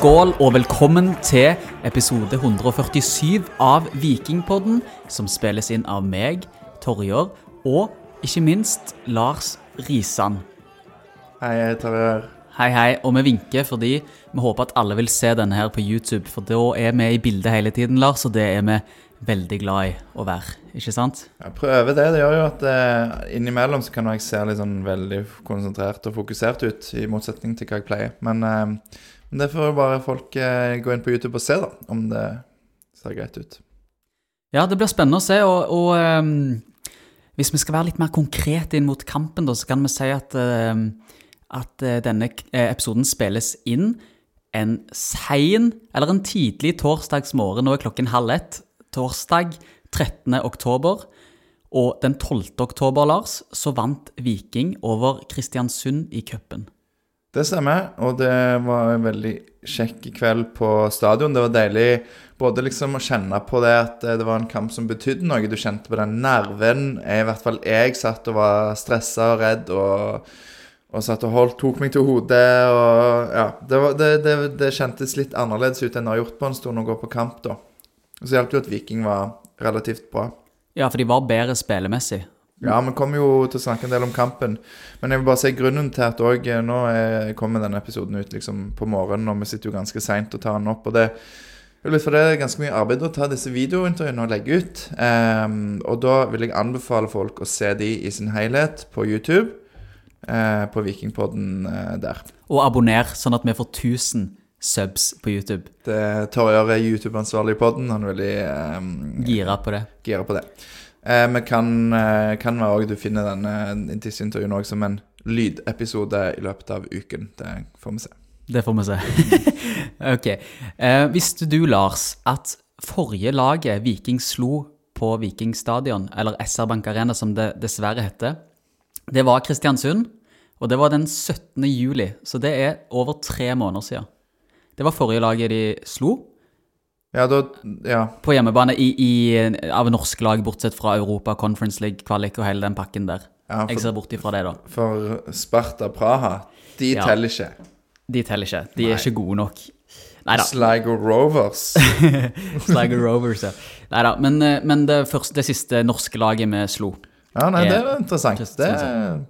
Skål og velkommen til episode 147 av Vikingpodden, som spilles inn av meg, Torjer, og ikke minst Lars Risan. Hei, jeg Torjer. Hei, hei, og vi vinker fordi vi håper at alle vil se denne her på YouTube, for da er vi i bildet hele tiden, Lars, og det er vi veldig glad i å være, ikke sant? Jeg prøver det. Det gjør jo at eh, innimellom så kan jeg se litt sånn veldig konsentrert og fokusert ut, i motsetning til hva jeg pleier. Men, eh, men det får bare folk eh, gå inn på YouTube og se, da, om det ser greit ut. Ja, det blir spennende å se, og, og um, hvis vi skal være litt mer konkrete inn mot kampen, da, så kan vi si at, ehm, at eh, denne eh, episoden spilles inn en sein, eller en tidlig torsdagsmorgen, nå er klokken halv ett, torsdag 13. oktober, og den 12. oktober, Lars, så vant Viking over Kristiansund i cupen. Det stemmer, og det var en veldig kjekk kveld på stadion. Det var deilig både liksom å kjenne på det at eh, det var en kamp som betydde noe. Du kjente på den nerven. I hvert fall jeg satt og var stressa og redd og, og satt og holdt, tok meg til hodet. og ja, det, var, det, det, det kjentes litt annerledes ut enn det har gjort på en stund å gå på kamp. da. Så hjalp det jo at Viking var relativt bra. Ja, for de var bedre spillemessig. Ja, vi kommer jo til å snakke en del om kampen. Men jeg vil bare si grunnen til at òg Nå er, kommer denne episoden ut liksom på morgenen, og vi sitter jo ganske seint og tar den opp. Og det litt for det er ganske mye arbeid å ta disse videointervjuene og legge ut. Um, og da vil jeg anbefale folk å se de i sin helhet på YouTube. Uh, på Vikingpodden uh, der. Og abonner, sånn at vi får 1000 subs på YouTube. Det Torjar er YouTube-ansvarlig i podden. Han er veldig um, Gira på det. gira på det. Eh, men kan, eh, kan være også du finner denne disse intervjuene også som en lydepisode i løpet av uken. Det får vi se. Det får vi se. ok. Eh, visste du, Lars, at forrige laget Viking slo på Viking stadion, eller SR Bank Arena som det dessverre heter, det var Kristiansund, og det var den 17. juli, så det er over tre måneder siden. Det var forrige laget de slo Ja, da Ja. på hjemmebane i, i, av norsk lag, bortsett fra Europa, Conference League, kvalik og hele den pakken der. ja Jeg ser bort ifra det, da. for Sparta Praha, de Ja. teller ikke. De teller ikke. De Nei. er ikke gode nok. Nei da. Sligo Rovers. Sligo Rovers, ja. Neida, men, eh, men det, første, det siste norske laget vi slo. Ja, nei, det Eh, er interessant. Det Kristiansand.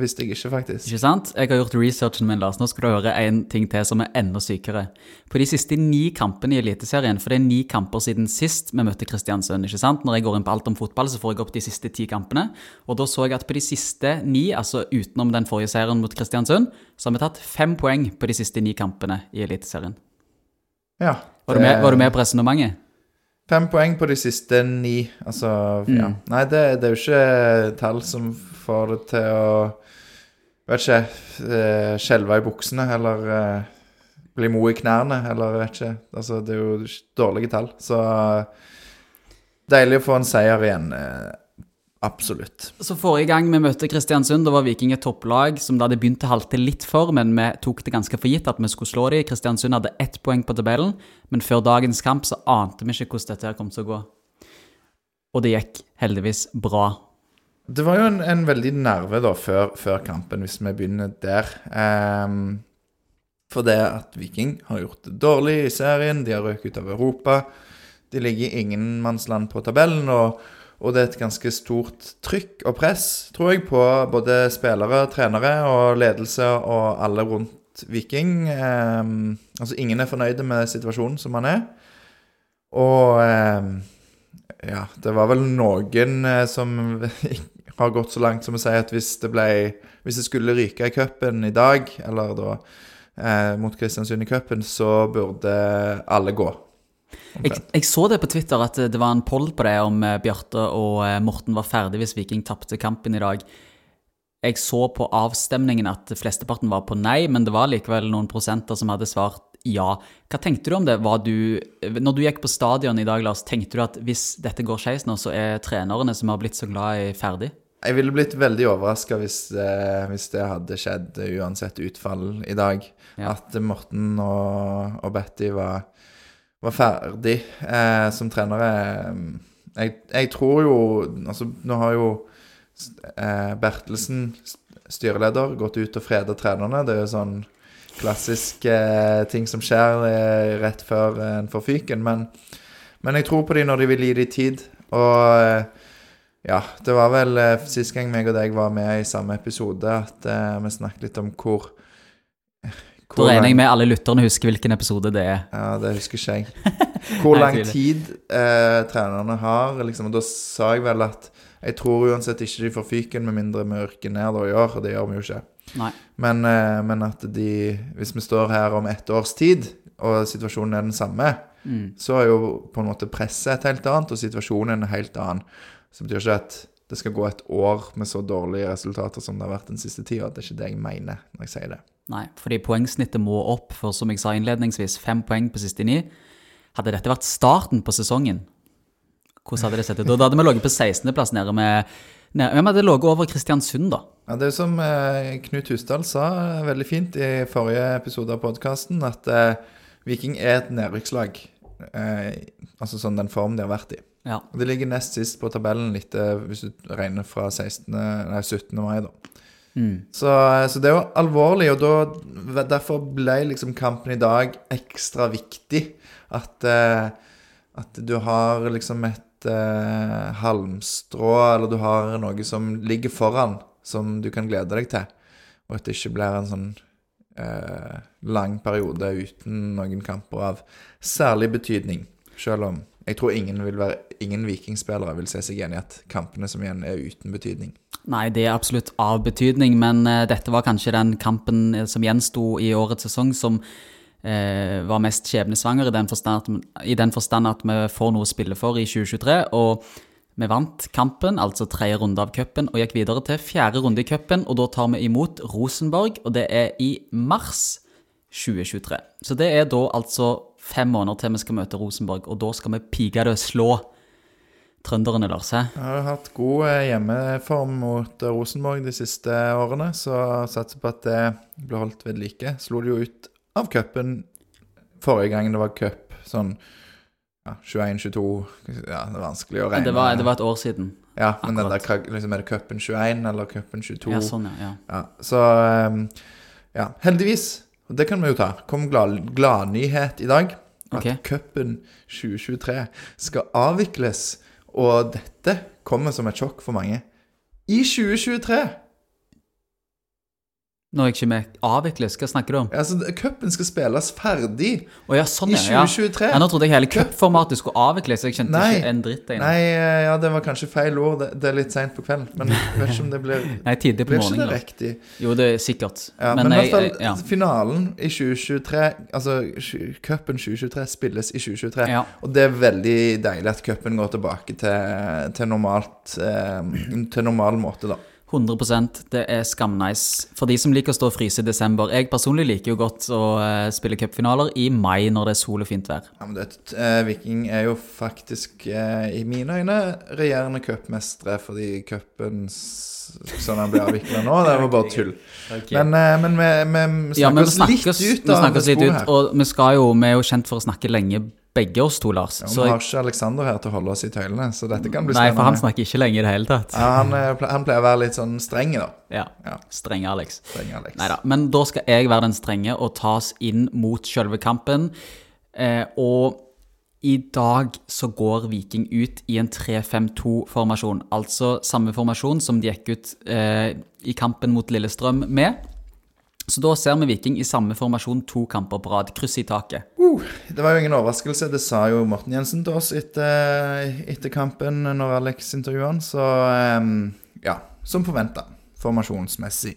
Visste jeg ikke, faktisk. Ikke sant? Jeg har gjort researchen min, Lars. Nå skal du høre en ting til som er enda sykere. På de siste ni kampene i Eliteserien, for det er ni kamper siden sist vi møtte Kristiansund, ikke sant? Når jeg går inn på alt om fotball, så får jeg opp de siste ti kampene. Og da så jeg at på de siste ni, altså utenom den forrige serien mot Kristiansund, så har vi tatt fem poeng på de siste ni kampene i Eliteserien. Ja. Var, du med- var du med på resonnementet? Fem poeng på de siste ni. Altså, Mm. ja. Nei, det, det er jo ikke tall som får det til å Vet ikke eh, Skjelve i buksene, eller eh, bli mo i knærne, eller vet ikke. Altså, det er jo dårlige tall. Så deilig å få en seier igjen. eh, absolutt. Så Forrige gang vi møtte Kristiansund, da var Viking et topplag som det hadde begynt å halte litt for, men vi tok det ganske for gitt at vi skulle slå dem. Kristiansund hadde ett poeng på tabellen, men før dagens kamp så ante vi ikke hvordan dette her kom til å gå. Og det gikk heldigvis bra. Det var jo en, en veldig nerve da før, før kampen, hvis vi begynner der. Um, for det at Viking har gjort det dårlig i serien, de har røket ut av Europa. De ligger i ingenmannsland på tabellen, og, og det er et ganske stort trykk og press, tror jeg, på både spillere, trenere og ledelse og alle rundt Viking. Um, altså, ingen er fornøyde med situasjonen som han er. Og um, ja, det var vel noen eh, som har gått så langt som å si at hvis det ble Hvis det skulle ryke i cupen i dag, eller da eh, mot Kristiansund i cupen, så burde alle gå. Jeg, jeg så det på Twitter at det var en poll på det om eh, Bjarte og eh, Morten var ferdig hvis Viking tapte kampen i dag. Jeg så på avstemningen at flesteparten var på nei, men det var likevel noen prosenter som hadde svart ja. Hva tenkte du om det? Du, når du gikk på stadion i dag, Lars, tenkte du at hvis dette går skeis nå, så er trenerne som har blitt så glad i, ferdig? Jeg ville blitt veldig overraska hvis, eh, hvis det hadde skjedd eh, uansett utfall i dag. Ja. At Morten og, og Betty var, var ferdig eh, som trenere. Jeg, jeg tror jo Altså, nå har jo eh, Bertelsen, styreleder, gått ut og freda trenerne. Det er jo sånn klassisk eh, ting som skjer eh, rett før eh, en får fyken. Men, men jeg tror på dem når de vil gi dem tid. Og eh, ja, det var vel eh, sist gang meg og deg var med i samme episode at eh, vi snakket litt om hvor Da regner jeg med alle lytterne husker hvilken episode det er. Ja, det husker ikke jeg. Hvor Nei, lang tid eh, trenerne har. Liksom, og da sa jeg vel at jeg tror uansett ikke de får fyken med mindre vi rykker ned da i år, og det gjør vi jo ikke. Nei. Men, eh, men at de Hvis vi står her om ett års tid, og situasjonen er den samme, Mm. så er jo på en måte presset et helt annet, og situasjonen en helt annen. Så betyr ikke at det skal gå et år med så dårlige resultater som det har vært den siste tida. Det er ikke det jeg mener når jeg sier det. Nei, fordi poengsnittet må opp, for som jeg sa innledningsvis, fem poeng på siste ni. Hadde dette vært starten på sesongen, hvordan hadde det sett ut? Da hadde vi ligget på 16.-plass nede med nede, Vi hadde ligget over Kristiansund, da. Ja, Det er jo som eh, Knut Husdal sa eh, veldig fint i forrige episode av podkasten, at eh, Viking er et nedrykkslag. Eh, altså sånn den formen de har vært i. Ja. Og De ligger nest sist på tabellen, litt, eh, hvis du regner fra 16., nei, 17. mai. da. Mm. Så, eh, så det er jo alvorlig, og da, derfor ble liksom kampen i dag ekstra viktig. At, eh, at du har liksom et uh, halmstrå, eller du har noe som ligger foran, som du kan glede deg til. Og at det ikke blir en sånn uh, lang periode uten noen kamper av særlig betydning. Selv om jeg tror ingen, vil være, ingen vikingspillere vil se seg igjen i at kampene som igjen er uten betydning. Nei, det er absolutt av betydning, men uh, dette var kanskje den kampen eh, som gjensto i årets sesong som uh, var mest skjebnesvanger i i den forstand at vi får noe å spille for i 2023. Og vi vant kampen, altså tredje runde av cupen, og gikk videre til fjerde runde i cupen. Og da tar vi imot Rosenborg, og det er i mars 2023. Så det er da altså fem måneder til vi skal møte Rosenborg, og da skal vi pinadø slå trønderne, Lars. hæ? Jeg har hatt god eh, hjemmeform mot eh, Rosenborg de siste årene, så satser på at det blir holdt ved like. Slo det jo ut av cupen forrige gang det var cup, sånn ja, 21-22 Ja, det er vanskelig å regne. Det var, det var et år siden. Ja, men den der, liksom, er det cupen 21 eller cupen 22? Ja, sånn, ja. ja. Så ehm, Ja, heldigvis. Og det kan vi jo ta. Kom glad, gladnyhet i dag. At Ok. cupen 2023 skal avvikles. Og dette kommer som et sjokk for mange. I 2023! Nå jeg ikke med. Avvikles? Hva snakker du om? Altså, cupen skal spilles ferdig oh, ja, sånn, i 2023. ja. 2023. Ja, nå trodde jeg hele cupformatet skulle avvikles. Jeg kjente Nei. ikke en dritt. Egentlig. Nei, eh, ja, det var kanskje feil ord. Det, det er litt seint på kvelden. Men jeg vet ikke om det blir Nei, tidlig på Blir ikke det riktig? Jo, det er sikkert. Ja, men, men i hvert fall, ja. finalen i 2023 Altså, cupen 2023 spilles i 2023. Ja. Og det er veldig deilig at cupen går tilbake til, til normalt eh, Til normal måte, da. 100% Det er skamnice. For de som liker å stå og fryse i desember. Jeg personlig liker jo godt å eh, spille cupfinaler i mai når det er sol og fint vær. Ja, men det, eh, Viking er jo faktisk, eh, i mine øyne, regjerende cupmestere fordi cupen sånn den blir avvikla nå, det var bare tull. Men, eh, men vi, vi Ja, men vi snakker snakker oss litt ut av snakker sporet her. og vi skal jo, vi er jo kjent for å snakke lenge, begge oss to, Lars. Ja, Så vi har ikke Alexander her til å holde oss i tøylene, så dette kan bli nei, for han snakker ikke lenge i det hele tatt. Ja, han, eh, han pleier å være litt sånn streng, da. Ja. Ja. Strenge Alex. Streng Alex. Neida, Men da skal jeg være den strenge og tas inn mot sjølve kampen. Eh, og i dag så går Viking ut i en 3-5-2-formasjon. Altså samme formasjon som de gikk ut eh, i kampen mot Lillestrøm med. Så da ser vi Viking i samme formasjon to kamper på rad. Kryss i taket. Uh, det var jo ingen overraskelse. Det sa jo Morten Jensen til oss etter, etter kampen når Alex intervjuet han. Så um, ja, som forventa. Formasjonsmessig.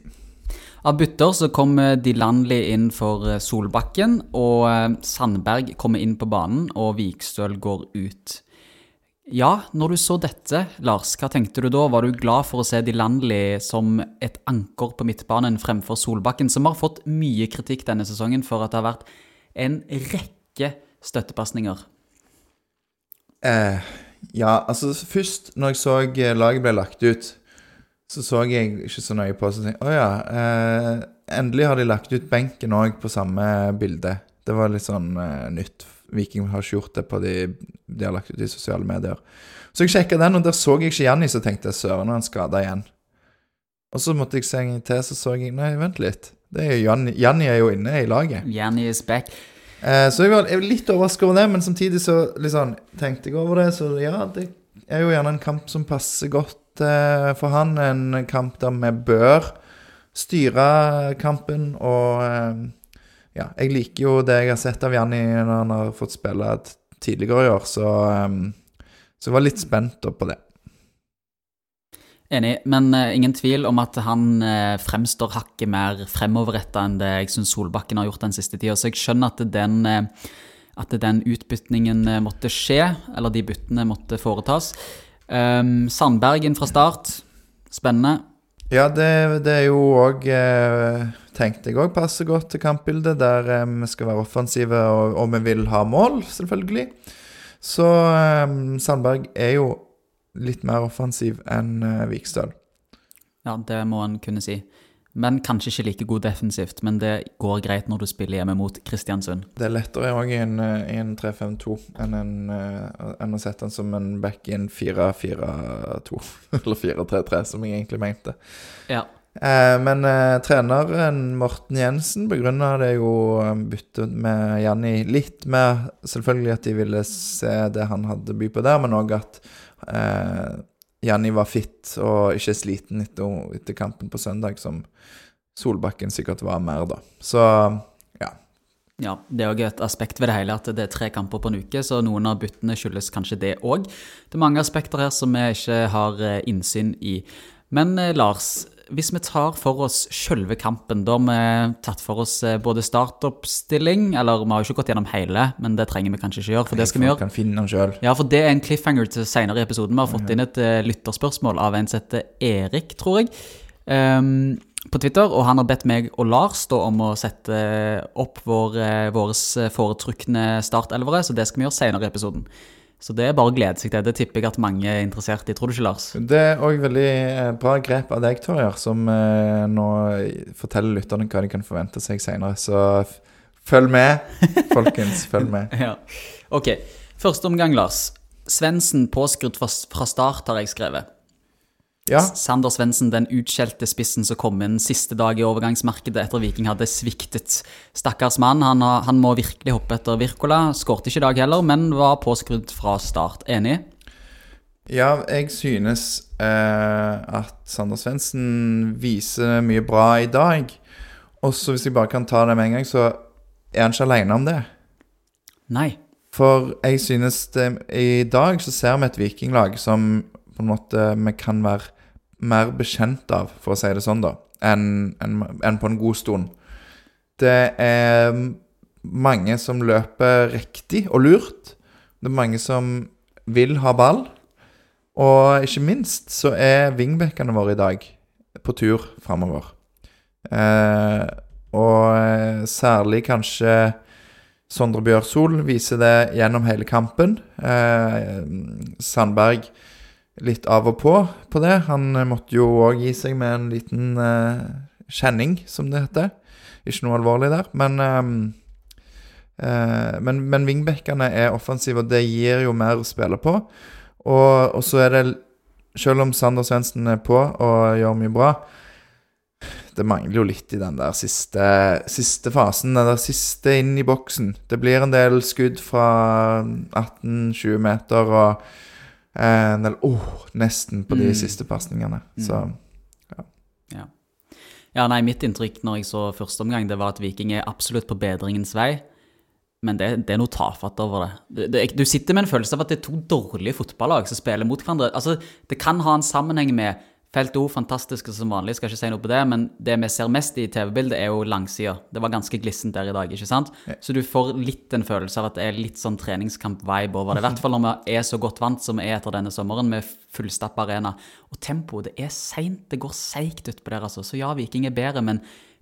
Av bytter så kommer Dilanli inn for eh, Solbakken, og eh, Sandberg kommer inn på banen, og Vikstøl går ut. Ja, når du så dette, Lars, hva tenkte du da? Var du glad for å se De Landli som et anker på midtbanen fremfor Solbakken, som har fått mye kritikk denne sesongen for at det har vært en rekke støttepasninger. Eh, ja, altså først når jeg så eh, laget ble lagt ut, så så jeg ikke så nøye på så Å ja. Eh, endelig har de lagt ut benken òg på samme bilde. Det var litt sånn eh, nytt. Viking har ikke gjort det på de de har lagt ut i sosiale medier. Så jeg sjekka den, og der så jeg ikke Janni, så tenkte jeg søren, han skada igjen. Og så måtte jeg se en gang til, så så jeg Nei, vent litt. Det er jo Janni, Janni er jo inne i laget. Janni is back. Eh, så jeg var, jeg var litt overrasket over det, men samtidig så liksom, tenkte jeg over det. Så ja, det er jo gjerne en kamp som passer godt eh, for han. En kamp der vi bør styre kampen. Og eh, ja, jeg liker jo det jeg har sett av Janni når han har fått spille tidligere i år, så, eh, så jeg var litt spent på det. Enig, men uh, ingen tvil om at han uh, fremstår hakket mer fremoverretta enn det jeg syns Solbakken har gjort den siste tida. Så jeg skjønner at den, uh, at den utbytningen måtte skje, eller de byttene måtte foretas. Um, Sandbergen fra start, spennende. Ja, det, det er jo òg eh, Tenkte jeg òg passer godt til kampbildet, der eh, vi skal være offensive og, og vi vil ha mål, selvfølgelig. Så eh, Sandberg er jo litt mer offensiv enn Vikstøl. Ja, det må en kunne si. Men kanskje ikke like god defensivt. Men det går greit når du spiller hjemme mot Kristiansund. Det er lettere òg i en, eh, en 3-5-2 enn, en, eh, enn å sette den som en back in 4-4-2. Eller 4-3-3, som jeg egentlig mente. Ja. Eh, men eh, treneren Morten Jensen begrunna det jo eh, byttet med Janni litt med selvfølgelig at de ville se det han hadde by på der, men òg at eh, Janni var fit og ikke sliten etter, kampen på søndag, som Solbakken sikkert var mer, da. Så Ja, Ja, Det er òg et aspekt ved det hele at det er tre kamper på en uke, så noen av byttene skyldes kanskje det òg. Det er mange aspekter her som vi ikke har eh, innsyn i. Men eh, Lars, hvis vi tar for oss sjølve kampen, da har vi tatt for oss eh, både startoppstilling Eller vi har jo ikke gått gjennom hele, men det trenger vi kanskje ikke gjøre, for det skal vi gjøre. kan finne dem selv. Ja, for det er en cliffhanger til senere i episoden. Vi har fått inn et eh, lytterspørsmål av en som heter Erik, tror jeg, Um, på Twitter. Og han har bedt meg og Lars da, om å sette opp vår, eh, våre foretrukne startelvere, så det skal vi gjøre senere i episoden. Så det er bare å glede seg til. Det tipper jeg at mange er interessert i. Tror du ikke, Lars? Det er òg veldig eh, bra grep av deg, Torjar, som eh, nå forteller lytterne hva de kan forvente seg seinere. Så følg med, folkens. Følg med. Ja. Ok. Første omgang, Lars. Svendsen påskrudd fra start, har jeg skrevet. Ja, Sander Svendsen, den utskjelte spissen som kom inn siste dag i overgangsmarkedet etter Viking hadde sviktet. Stakkars mann, han, han må virkelig hoppe etter Wirkola. Skårte ikke i dag heller, men var påskrudd fra start. Enig? ja jeg synes eh, at Sander Svendsen viser mye bra i dag. Også hvis jeg bare kan ta det med en gang, så er han ikke alene om det. Nei. For jeg synes det, i dag så ser vi et vikinglag som en måte vi kan være mer bekjent av, for å si det sånn, da, enn en, en på en god stund. Det er mange som løper riktig og lurt. Det er mange som vil ha ball. Og ikke minst så er wingbackene våre i dag på tur framover. Eh, og eh, særlig kanskje Sondre Bjørsol viser det gjennom hele kampen. Eh, Sandberg litt av og på på det. Han eh, måtte jo òg gi seg med en liten eh, kjenning, som det heter. Ikke noe alvorlig der, men eh, eh, Men, men wingbackene er offensive, og det gir jo mer å spille på. Og, og så er det Selv om Sander Svendsen er på og gjør mye bra, det mangler jo litt i den der siste, siste fasen. Den der siste inn i boksen. Det blir en del skudd fra 18-20 meter og eh, del Åh, nesten på de Mm. siste pasningene. Så Ja. ja, nei, mitt inntrykk når jeg så første omgang, det var at Viking er absolutt på bedringens vei. Men det, det er noe tafatt over det. Du, det. Du sitter med en følelse av at det er to dårlige fotballag som spiller mot hverandre. Altså, Det kan ha en sammenheng med Felt O, fantastiske som vanlig, skal ikke si noe på det, men det vi ser mest i TV-bildet, er jo langsida. Det var ganske glissent der i dag, ikke sant? Så du får litt en følelse av at det er litt sånn treningskamp-vibe over det. I hvert fall når vi er så godt vant som vi er etter denne sommeren, med fullstappa arena. Og tempoet, det er seint. Det går seigt utpå der, altså. Så ja, Viking er bedre, men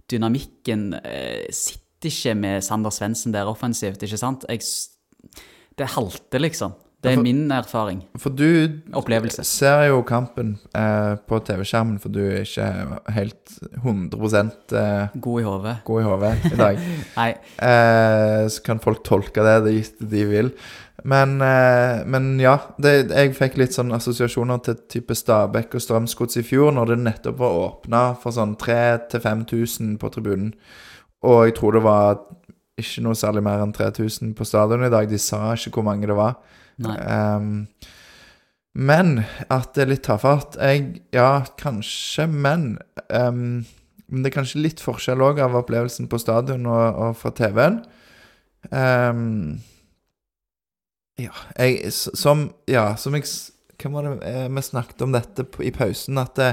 dynamikken eh, sitter ikke med Sander Svendsen der offensivt, ikke sant? Jeg, det halter, liksom. Det er min erfaring. For du Opplevelse. ser jo kampen eh, på TV-skjermen, for du er ikke helt 100 eh, God i hodet. god i hodet i dag. Nei, Eh, så kan folk tolke det det de vil. Men, eh, men ja, det, jeg fikk litt sånn assosiasjoner til type Stabæk og Strømsgods i fjor, når det nettopp var åpna for sånn 3000-5000 på tribunen. Og jeg tror det var ikke noe særlig mer enn 3000 på stadion i dag. De sa ikke hvor mange det var. Ehm, men at det er litt tafatt jeg, Ja, kanskje, men um, det er kanskje litt forskjell òg av opplevelsen på stadion og, og fra TV-en. Um, ja, jeg Som Ja, som jeg Hvem var det eh, vi snakket om dette på, i pausen? At det,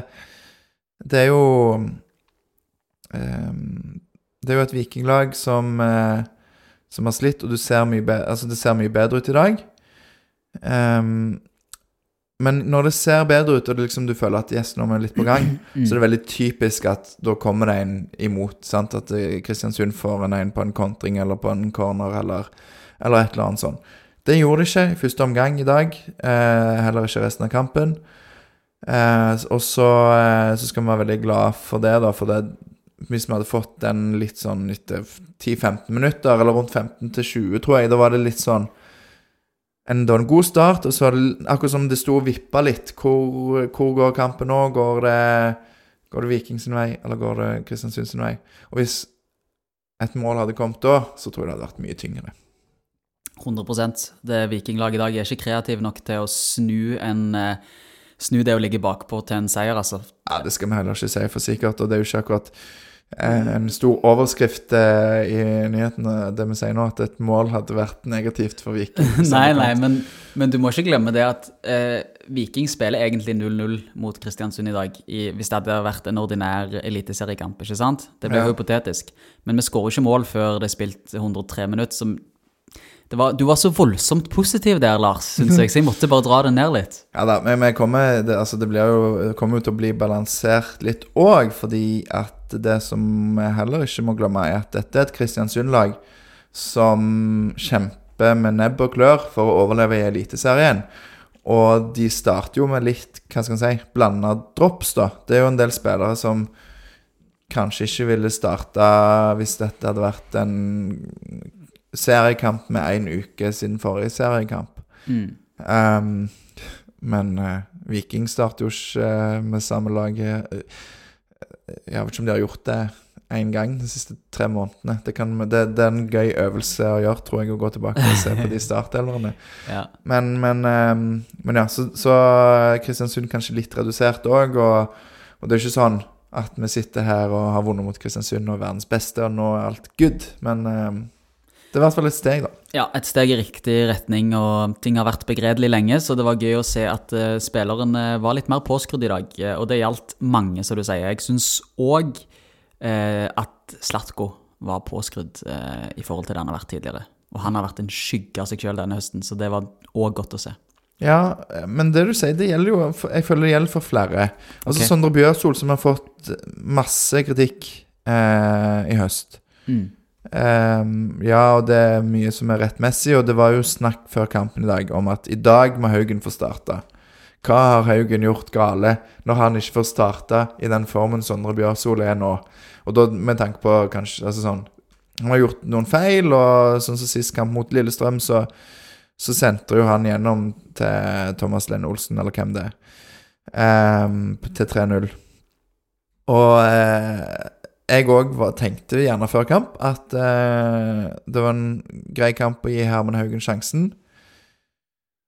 det er jo um, Det er jo et vikinglag som uh, som har slitt, og du ser mye altså det ser mye bedre ut i dag. Ehm, men når det ser bedre ut, og det liksom, du føler at yes, nå er vi litt på gang, så er det veldig typisk at da kommer det en imot. sant? At eh, Kristiansund får en en på en kontring eller på en corner eller, eller et eller annet sånt. Det gjorde det ikke i første omgang i dag. Eh, heller ikke resten av kampen. Eh, og så, eh, så skal vi være veldig glad for det, da. For det, hvis vi hadde fått den litt sånn etter 10-15 minutter, eller rundt 15-20, tror jeg, da var det litt sånn en, da, en god start, og så var det akkurat som det sto og vippa litt. Hvor, hvor går kampen nå? Går det, går det Viking sin vei, eller går det Kristiansund sin vei? Og hvis et mål hadde kommet da, så tror jeg det hadde vært mye tyngre. 100% Det Vikinglaget i dag er ikke kreativ nok til å snu en eh, Snu det å ligge bakpå til en seier, altså. Ja, Det skal vi heller ikke si for sikkert, og det er jo ikke akkurat en stor overskrift eh, i nyhetene, det vi sier nå, at et mål hadde vært negativt for Viking. Nei, nei, men, men du må ikke glemme det at eh, Viking spiller egentlig 0-0 mot Kristiansund i dag, i, hvis det hadde vært en ordinær eliteseriekamp, ikke sant? Det blir Ja. hypotetisk. Men vi skårer ikke mål før det er spilt 103 minutter, som det var, Du var så voldsomt positiv der, Lars, syns jeg, så jeg måtte bare dra det ned litt. Ja da, men kommer, det, altså det, blir jo, kommer jo til å bli balansert litt òg, fordi at det som vi heller ikke må glemme, er at dette er et Kristiansund-lag som kjemper med nebb og klør for å overleve i Eliteserien. Og de starter jo med litt, hva skal man si, blanda drops, da. Det er jo en del spillere som kanskje ikke ville starta hvis dette hadde vært en seriekamp med én uke siden forrige seriekamp. Mm. Um, men uh, Viking starter jo ikke eh, med samme laget eh, Jeg vet ikke om de har gjort det én gang de siste tre månedene. Det, kan, det, det er en gøy øvelse å gjøre, tror jeg, å gå tilbake og se på de startelverne. Ja. Men, men, ehm, men ja, så, så Kristiansund kanskje litt redusert òg, og, og det er ikke sånn at vi sitter her og har vunnet mot Kristiansund og er verdens beste, og nå er alt good. Men ehm, det er i hvert fall et steg, da. Ja, et steg i riktig retning, og ting har vært begredelig lenge, så det var gøy å se at uh, spillerne var litt mer påskrudd i dag, eh, og det gjaldt mange, som du sier. Jeg syns òg at Slatko var påskrudd uh, i forhold til det han har vært tidligere. Og han har vært en skygge av seg sjøl denne høsten, så det var òg godt å se. Ja, men det du sier, det gjelder jo Jeg føler det gjelder for flere. Altså okay. Sondre Bjørsol, som har fått masse kritikk eh, i høst. Mm. Ehm, ja, og det er mye som er rettmessig, og det var jo snakk før kampen i dag om at i dag må Haugen få starte. Hva har Haugen gjort gale når han ikke får starte i den formen Sondre Bjørsol er nå? Og da med tanke på kanskje altså sånn Han har gjort noen feil, og sånn som sist kamp mot Lillestrøm, så, så sendte jo han gjennom til Thomas Lene Olsen, eller hvem det er, um, til 3-0. Og eh, jeg òg tenkte gjerne før kamp at eh, det var en grei kamp å gi Herman Haugen sjansen.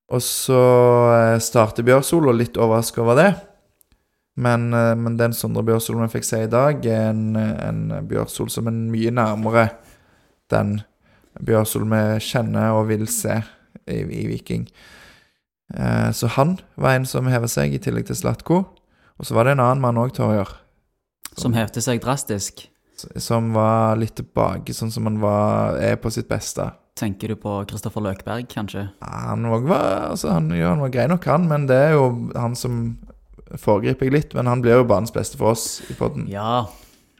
Og så eh, starter Bjørsol, og litt overraska over det. Men, eh, men den Sondre Bjørsol vi fikk se i dag, er en, en Bjørsol som er mye nærmere den Bjørsol vi kjenner og vil se i, i Viking. Eh, så han var en som hever seg, i tillegg til Slatko. Og så var det en annen mann òg, Torjer. Som hevte seg drastisk. Som var litt tilbake, sånn som han var, er på sitt beste. Tenker du på Kristoffer Løkberg, kanskje? Ja, Han var altså han, jo, han var grei nok, han, men det er jo han som foregriper jeg litt. Men han blir jo banens beste for oss i podden. Ja,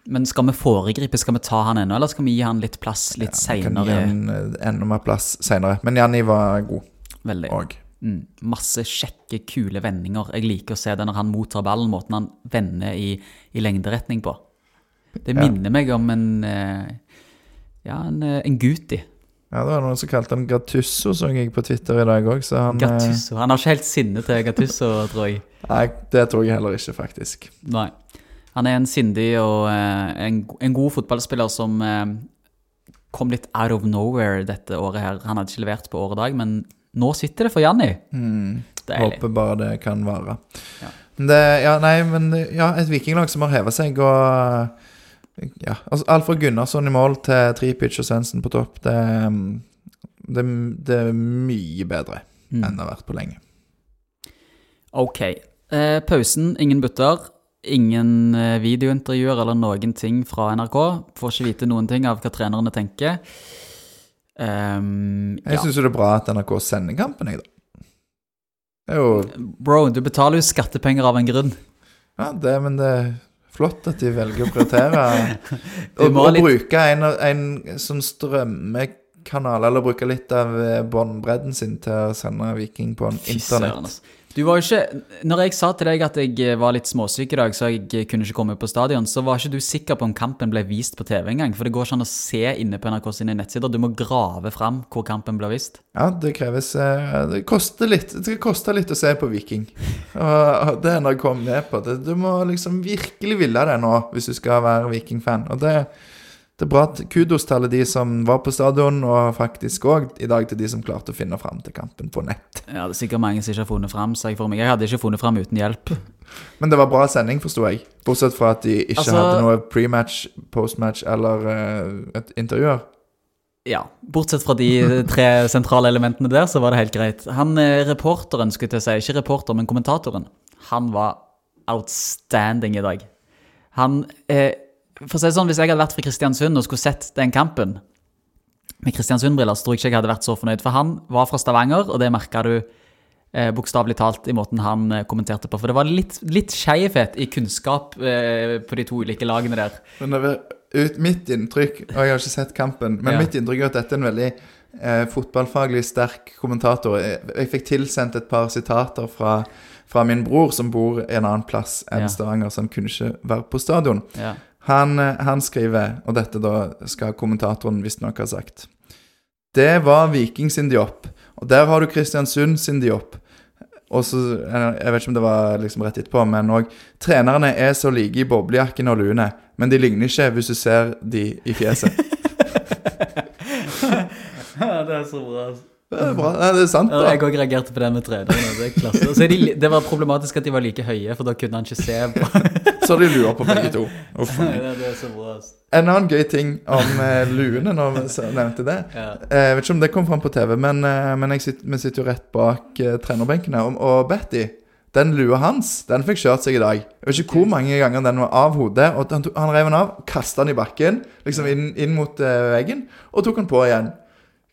Men skal vi foregripe? Skal vi ta han ennå, eller skal vi gi han litt plass litt gi seinere? eh, enda mer plass seinere. Men Janni var god Veldig. òg. Mm. Masse kjekke, kule vendinger. Jeg liker å se det når han mottar ballen, måten han vender i, i lengderetning på. Det Ja. minner meg om en eh, Ja, en, eh, en Guti. Ja, det var noen som kalte han Gattusso, så jeg på Twitter i dag òg, han eh, Gattusso. Han har ikke helt sinne til Gattusso, tror jeg. Nei, det tror jeg heller ikke, faktisk. Nei. Han er en sindig og en, en god fotballspiller som kom litt out of nowhere dette året her. Han hadde ikke levert på året i dag, men nå sitter det for Janni. Mm. Deilig. Håper bare det kan vare. Ja. Det, ja, nei, men ja, et vikinglag som har heva seg, og ja, altså Alt fra Gunnarsson i mål til Tripic og Svendsen på topp, det, det, det er mye bedre Mm. enn det har vært på lenge. Ok. Eh, pausen, ingen butter. Ingen eh, videointervjuer eller noen ting fra NRK. Får ikke vite noen ting av hva trenerne tenker. Jeg ja. syns jo det er bra at NRK sender kampen, jeg, da. Det er jo Bro, du betaler jo skattepenger av en grunn. Ja, det, men det er flott at de velger å prioritere. Og, og litt- bruke en, en sånn strømmekanal, eller bruke litt av båndbredden sin til å sende Viking på en internett. Du var jo ikke Når jeg sa til deg at jeg eh, var litt småsyk i dag, så jeg eh, kunne ikke komme på stadion, så var ikke du sikker på om kampen ble vist på TV engang. For det går ikke an å se inne på NRK sine nettsider. Du må grave fram hvor kampen ble vist. Ja, det kreves eh, Det koster litt. Det koster litt å se på Viking. Og det er når jeg kom ned på. Det, du må liksom virkelig ville det nå, hvis du skal være Viking-fan. Og det, det er bra at kudos til alle de som var på stadion, og faktisk òg i dag til de som klarte å finne fram til kampen på nett. Ja, det er sikkert mange som ikke har funnet fram, sa jeg for meg. Jeg hadde ikke funnet fram uten hjelp. Men det var bra sending, forsto jeg. Bortsett fra at de ikke Altså- hadde noe prematch, postmatch eller uh, et intervjuer. Ja, bortsett fra de tre sentrale elementene der, så var det helt greit. Han eh, reporteren, skulle jeg si, ikke reporter, men kommentatoren, han var outstanding i dag. Han eh, For å si det sånn, hvis jeg hadde vært fra Kristiansund og skulle sett den kampen med Kristiansund-briller, så tror jeg ikke jeg hadde vært så fornøyd. For han var fra Stavanger, og det merka du eh, bokstavelig talt i måten han eh, kommenterte på. For det var litt, litt skeivhet i kunnskap eh, på de to ulike lagene der. Men det var ut, mitt inntrykk, og jeg har ikke sett kampen, men Ja. mitt inntrykk er at dette er en veldig eh, fotballfaglig sterk kommentator. Jeg, jeg fikk tilsendt et par sitater fra, fra min bror, som bor en annen plass enn Ja. Stavanger, så han kunne ikke være på stadion. Ja. Han, eh, han skriver, og dette da skal kommentatoren visstnok ha sagt Det var Viking sin jobb, og der har du Kristiansund sin jobb. Og så, eh, Jeg vet ikke om det var liksom rett etterpå, men òg Trenerne er så like i boblejakken og luene, men de ligner ikke hvis du ser de i fjeset. det er så bra. Det er bra. Nei, det er sant, Ja, da. jeg òg reagerte på det med trenerne. Det de, det var problematisk at de var like høye, for da kunne han ikke se på. Så de lurer på begge to. Uff. Nei, det er så bra. ass. En annen gøy ting om eh, luene, når vi nevnte det. Ja. Eh, Jeg vet ikke om det kom fram på TV, men, eh, men sitter, vi sitter jo rett bak eh, trenerbenkene. Og, og Betty, den lua hans, den fikk kjørt seg i dag. Jeg vet ikke hvor mange ganger den var av hodet. Og han, han rev den av, kasta den i bakken, liksom inn, inn mot eh, veggen, og tok den på igjen.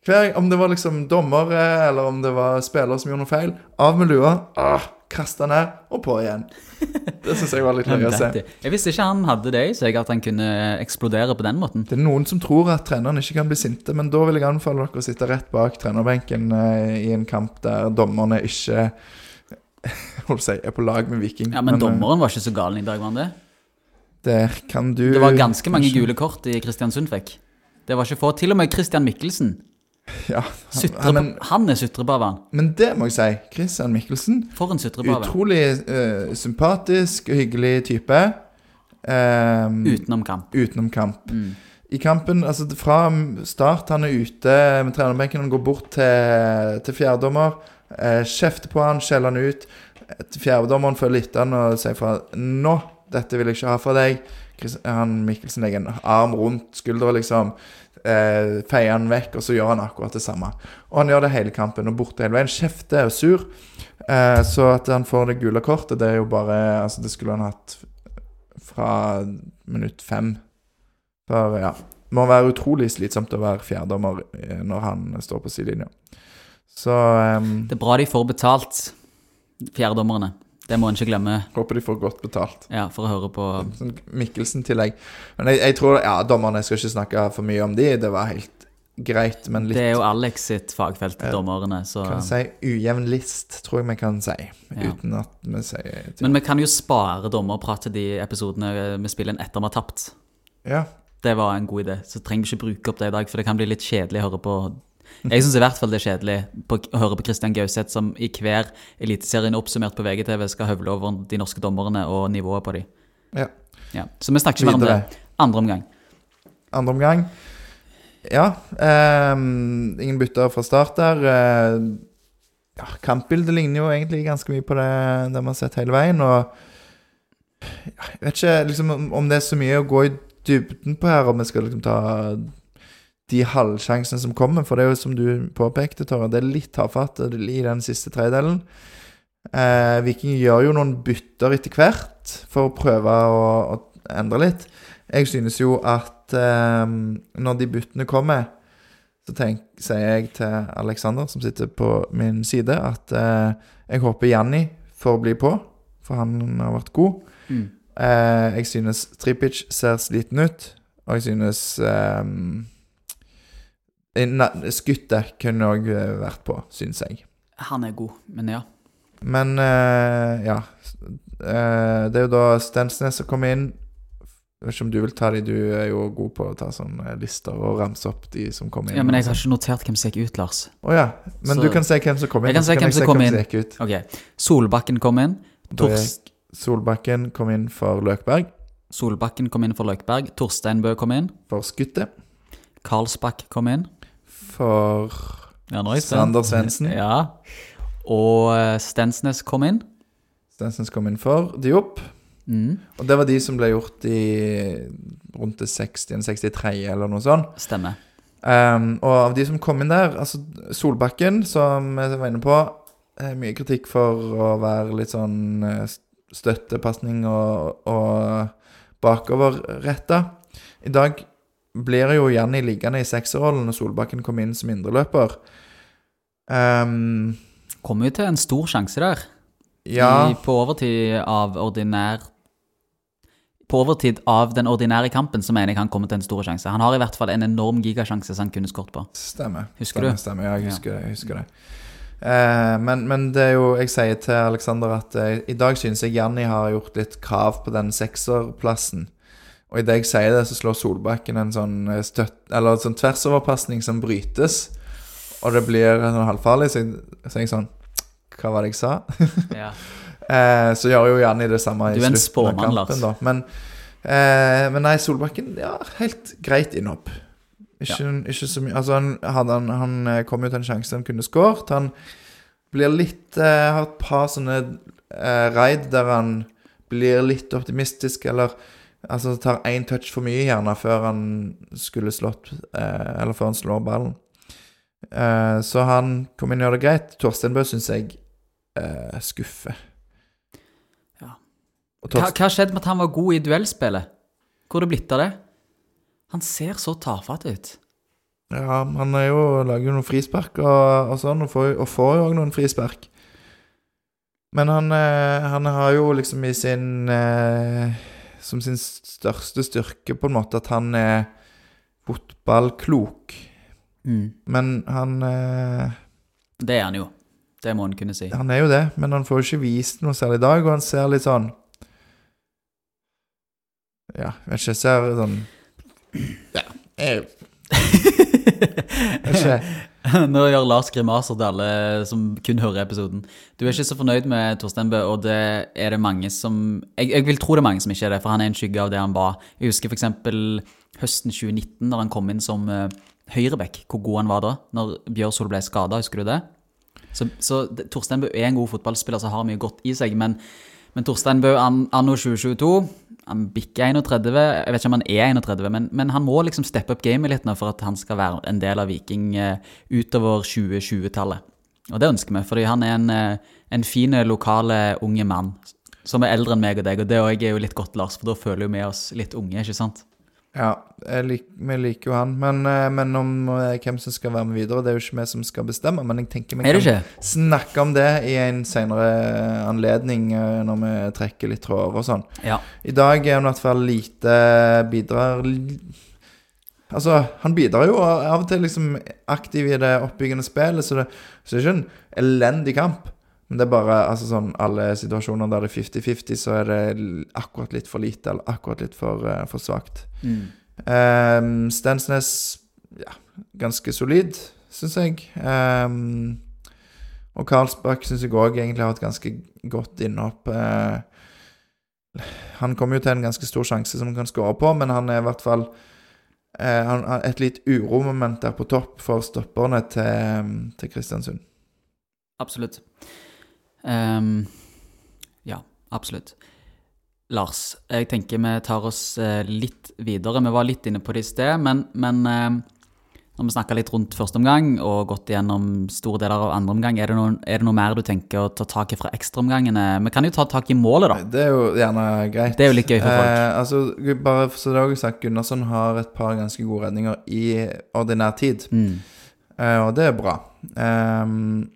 Hver, om det var liksom dommere, eller om det var spillere som gjorde noe feil. Av med lua, ah, kaste ned, og på igjen. Det syns jeg var litt løye å se. Jeg visste ikke han hadde det i seg, at han kunne eksplodere på den måten. Det er noen som tror at treneren ikke kan bli sinte, men da vil jeg anbefale dere å sitte rett bak trenerbenken eh, i en kamp der dommerne ikke holdt si, er på lag med Viking. Ja, Men men dommeren var ikke så gal i dag, var han det? Der kan du Det var ganske mange gule kort i Kristiansund fikk. Det var ikke få. Til og med Christian Mikkelsen. Ja, han, men, han er sutrebave, men det må jeg si. Christian Mikkelsen. For en sutrebave. Utrolig uh, sympatisk og hyggelig type. Um, Utenom kamp. utenom kamp. Mm. I kampen, altså fra start, han er ute med trenerbenken, han går bort til, til fjerdedommer, Uh, kjefter på han, skjeller han ut. Fjerdommeren Fjerdedommeren følger etter han og sier fra 'Nå, dette vil jeg ikke ha fra deg'. Han Mikkelsen legger en arm rundt skuldra, liksom. Eh, feier han vekk, og så gjør han akkurat det samme. Og han gjør det hele kampen, og borte hele veien. Kjefter og sur. Eh, så at han får det gule kortet, det er jo bare Altså, det skulle han hatt fra minutt fem. For ja, må være utrolig slitsomt å være fjerdommer eh, når han står på sidelinja. Så um, Det er bra de får betalt, fjerdedommerne. Det må en ikke glemme Håper de får godt betalt. ja, for å høre på Sånn Mikkelsen-tillegg. Men jeg, jeg tror Ja, dommerne, jeg skal ikke snakke for mye om de. Det var helt greit, men litt Det er jo Alex sitt fagfelt, dommerne, så Kan si ujevn list, tror jeg vi kan si. Ja. Uten at vi sier. Men vi kan jo spare dommerprat til de episodene vi spiller inn etter vi har tapt. Ja. Det var en god idé. Så trenger vi ikke bruke opp det i dag, for det kan bli litt kjedelig å høre på Jeg syns i hvert fall det er kjedelig på, å høre på Christian Gauseth, som i hver eliteserien oppsummert på VGTV skal høvle over de norske dommerne og nivået på de. ja. Ja. Så vi snakker ikke mer om det. Andre omgang. Andre omgang. Ja. ehm, ingen bytter fra start der. Eh, ja, kampbildet ligner jo egentlig ganske mye på det, det vi har sett hele veien. Og jeg vet ikke liksom, om- om det er så mye å gå i dybden på her, om vi skal liksom ta de halvsjansene som kommer. For det er jo som du påpekte, Tore, det er litt tafatt i den siste tredelen. Eh, Viking gjør jo noen bytter etter hvert for å prøve å, å endre litt. Jeg synes jo at eh, når de byttene kommer, så tenk, sier jeg til Alexander, som sitter på min side, at eh, jeg håper Janni får bli på, for han har vært god. Mm. Eh, jeg synes Tripic ser sliten ut, og jeg synes eh, Skuttet kunne òg vært på, synes jeg. Han er god, men ja. Men uh, ja. Uh, det er jo da Stensnes som kommer inn. Jeg vet ikke om du vil ta de, du er jo god på å ta sånne lister og ramse opp de som kommer inn. ja. Men jeg har ikke notert hvem som gikk ut, Lars. Å ja. Men Så- du kan se hvem som kom inn. Jeg kan se hvem som kom som gikk ut. Ok. Solbakken kom inn. Er Solbakken kom inn for Løkberg. Solbakken kom inn for Løkberg. Torsteinbø kom inn. For Skuttet. Karlsbakk kom inn. For Ja, er. Sander Svendsen. Ja. Og eh, Stensnes kom inn. Stensnes kom inn for Diop. Mm. Og det var de som ble gjort i rundt det 60. 63. eller noe sånt. Stemmer. Um, og av de som kom inn der, altså Solbakken, som jeg var inne på, eh, mye kritikk for å være litt sånn eh, støttepasning og, og bakoverretta. I dag blir jo Janni liggende i sekserrollen når Solbakken kom inn som indreløper. Um, Kommer jo til en stor sjanse der. ja, I, på overtid av ordinær På overtid av den ordinære kampen så mener jeg han kommer til en stor sjanse. Han har i hvert fall en enorm gigasjanse som han kunne skåret på. stemmer. Husker stemmer, du? Stemmer, ja, jeg Ja. husker det. Jeg husker det. Eh, men, men det er jo Jeg sier til Alexander at eh, i dag synes jeg Janni har gjort litt krav på den sekserplassen. Og idet jeg sier det, så slår Solbakken en sånn eh, støtt... Eller en sånn tversoverpasning som brytes. Og det blir sånn halvfarlig, så jeg, tenker sånn Hva var det jeg sa? Ja. Eh, så gjør jo Janni det samme i slutten av kampen, da. Men, eh, men nei, Solbakken Ja, helt greit innhopp. Ikke, ikke så mye Altså, han, hadde han, han eh, kom jo til en sjanse han kunne skåret. Han blir litt eh, Har et par sånne eh, raid der han blir litt optimistisk, eller Altså tar én touch for mye, gjerne, før han skulle slått eh, Eller før han slår ballen. Eh, så han kom inn og gjør det greit. Torstein Bø syns jeg eh, skuffer. Ja. Hva, hva skjedde med at han var god i duellspillet? Hvor er det blitt av det? Han ser så tafatt ut. ja, han jo, lager jo noen frispark og, og sånn, og får, og får jo òg noen frispark. Men han, eh, han har jo liksom i sin eh, Som sin største styrke, på en måte, at han er fotballklok. Mm. Men han eh, Det er han jo. Det må han kunne si. Han er jo det, men han får jo ikke vist noe særlig i dag, og han ser litt sånn Ja, jeg vet ikke, ser sånn Ja, jeg vet ikke. Nå gjør Lars grimaser til alle som kun hører episoden. Du er ikke så fornøyd med Torstein Bø, og det er det mange som jeg, jeg vil tro det er mange som ikke er det, for han er en skygge av det han var. Jeg husker f.eks. høsten 2019, da han kom inn som uh, høyreback, hvor god han var da, når Bjørsol ble skada, husker du det? Så, så Torstein Bø er en god fotballspiller som har mye godt i seg, men, men Torstein Bø an- anno 2022 han bikker 31, jeg vet ikke om han er 31, men, men han må liksom steppe opp gamet litt nå for at han skal være en del av Viking eh, utover 2020-tallet. Og det ønsker vi, fordi han er en, eh, en fin, lokale, unge mann som er eldre enn meg og deg, og det òg er jo litt godt, Lars, for da føler jo vi oss litt unge, ikke sant? Ja, lik, vi liker jo han. Men, eh, men om eh, hvem som skal være med videre, det er jo ikke vi som skal bestemme. Men jeg tenker vi kan snakke om det i en senere anledning, eh, når vi trekker litt tråder og sånn. Ja. I dag er han i hvert fall lite bidrar Altså, han bidrar jo av og til liksom aktiv i det oppbyggende spillet, så det, så det er ikke en elendig kamp. Men det er bare altså sånn alle situasjoner der det er 50-50, så er det akkurat litt for lite eller akkurat litt for, uh, for svakt. Mm. Um, Stensnes ja, ganske solid, syns jeg. Um, og Karlsbakk syns jeg òg egentlig har et ganske godt innhopp. Uh, han kommer jo til en ganske stor sjanse som han kan skåre på, men han er i hvert fall uh, han har et litt uromoment der på topp for stopperne til, til Kristiansund. Absolutt. Ehm, ja, absolutt. Lars, jeg tenker vi tar oss eh, litt videre. Vi var litt inne på det i sted, men, men eh, når vi snakka litt rundt første omgang og gått igjennom store deler av andre omgang, er det, noe, er det noe mer du tenker å ta tak i fra ekstraomgangene? Vi kan jo ta tak i målet, da. Det er jo gjerne greit. Det er jo litt gøy for folk. Eh, altså, bare så det er også sagt, Gunnarsson har et par ganske gode redninger i ordinær tid. Mm. Eh, og det er bra. Ehm,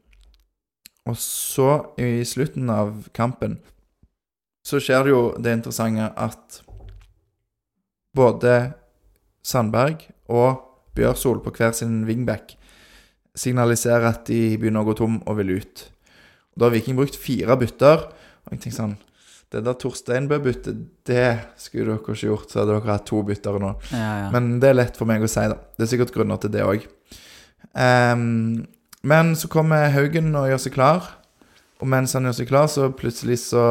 og så, i slutten av kampen, så skjer det jo det interessante at både Sandberg og Bjørsol på hver sin wingback signaliserer at de begynner å gå tom og vil ut. Og da har Viking brukt fire bytter. Og jeg tenker sånn Det der Torsteinbø-byttet, det skulle dere ikke gjort. Så hadde dere hatt to bytter nå. Ja, ja. Men det er lett for meg å si, da. Det er sikkert grunner til det òg. Men så kommer Haugen og gjør seg klar. Og mens han gjør seg klar, så plutselig så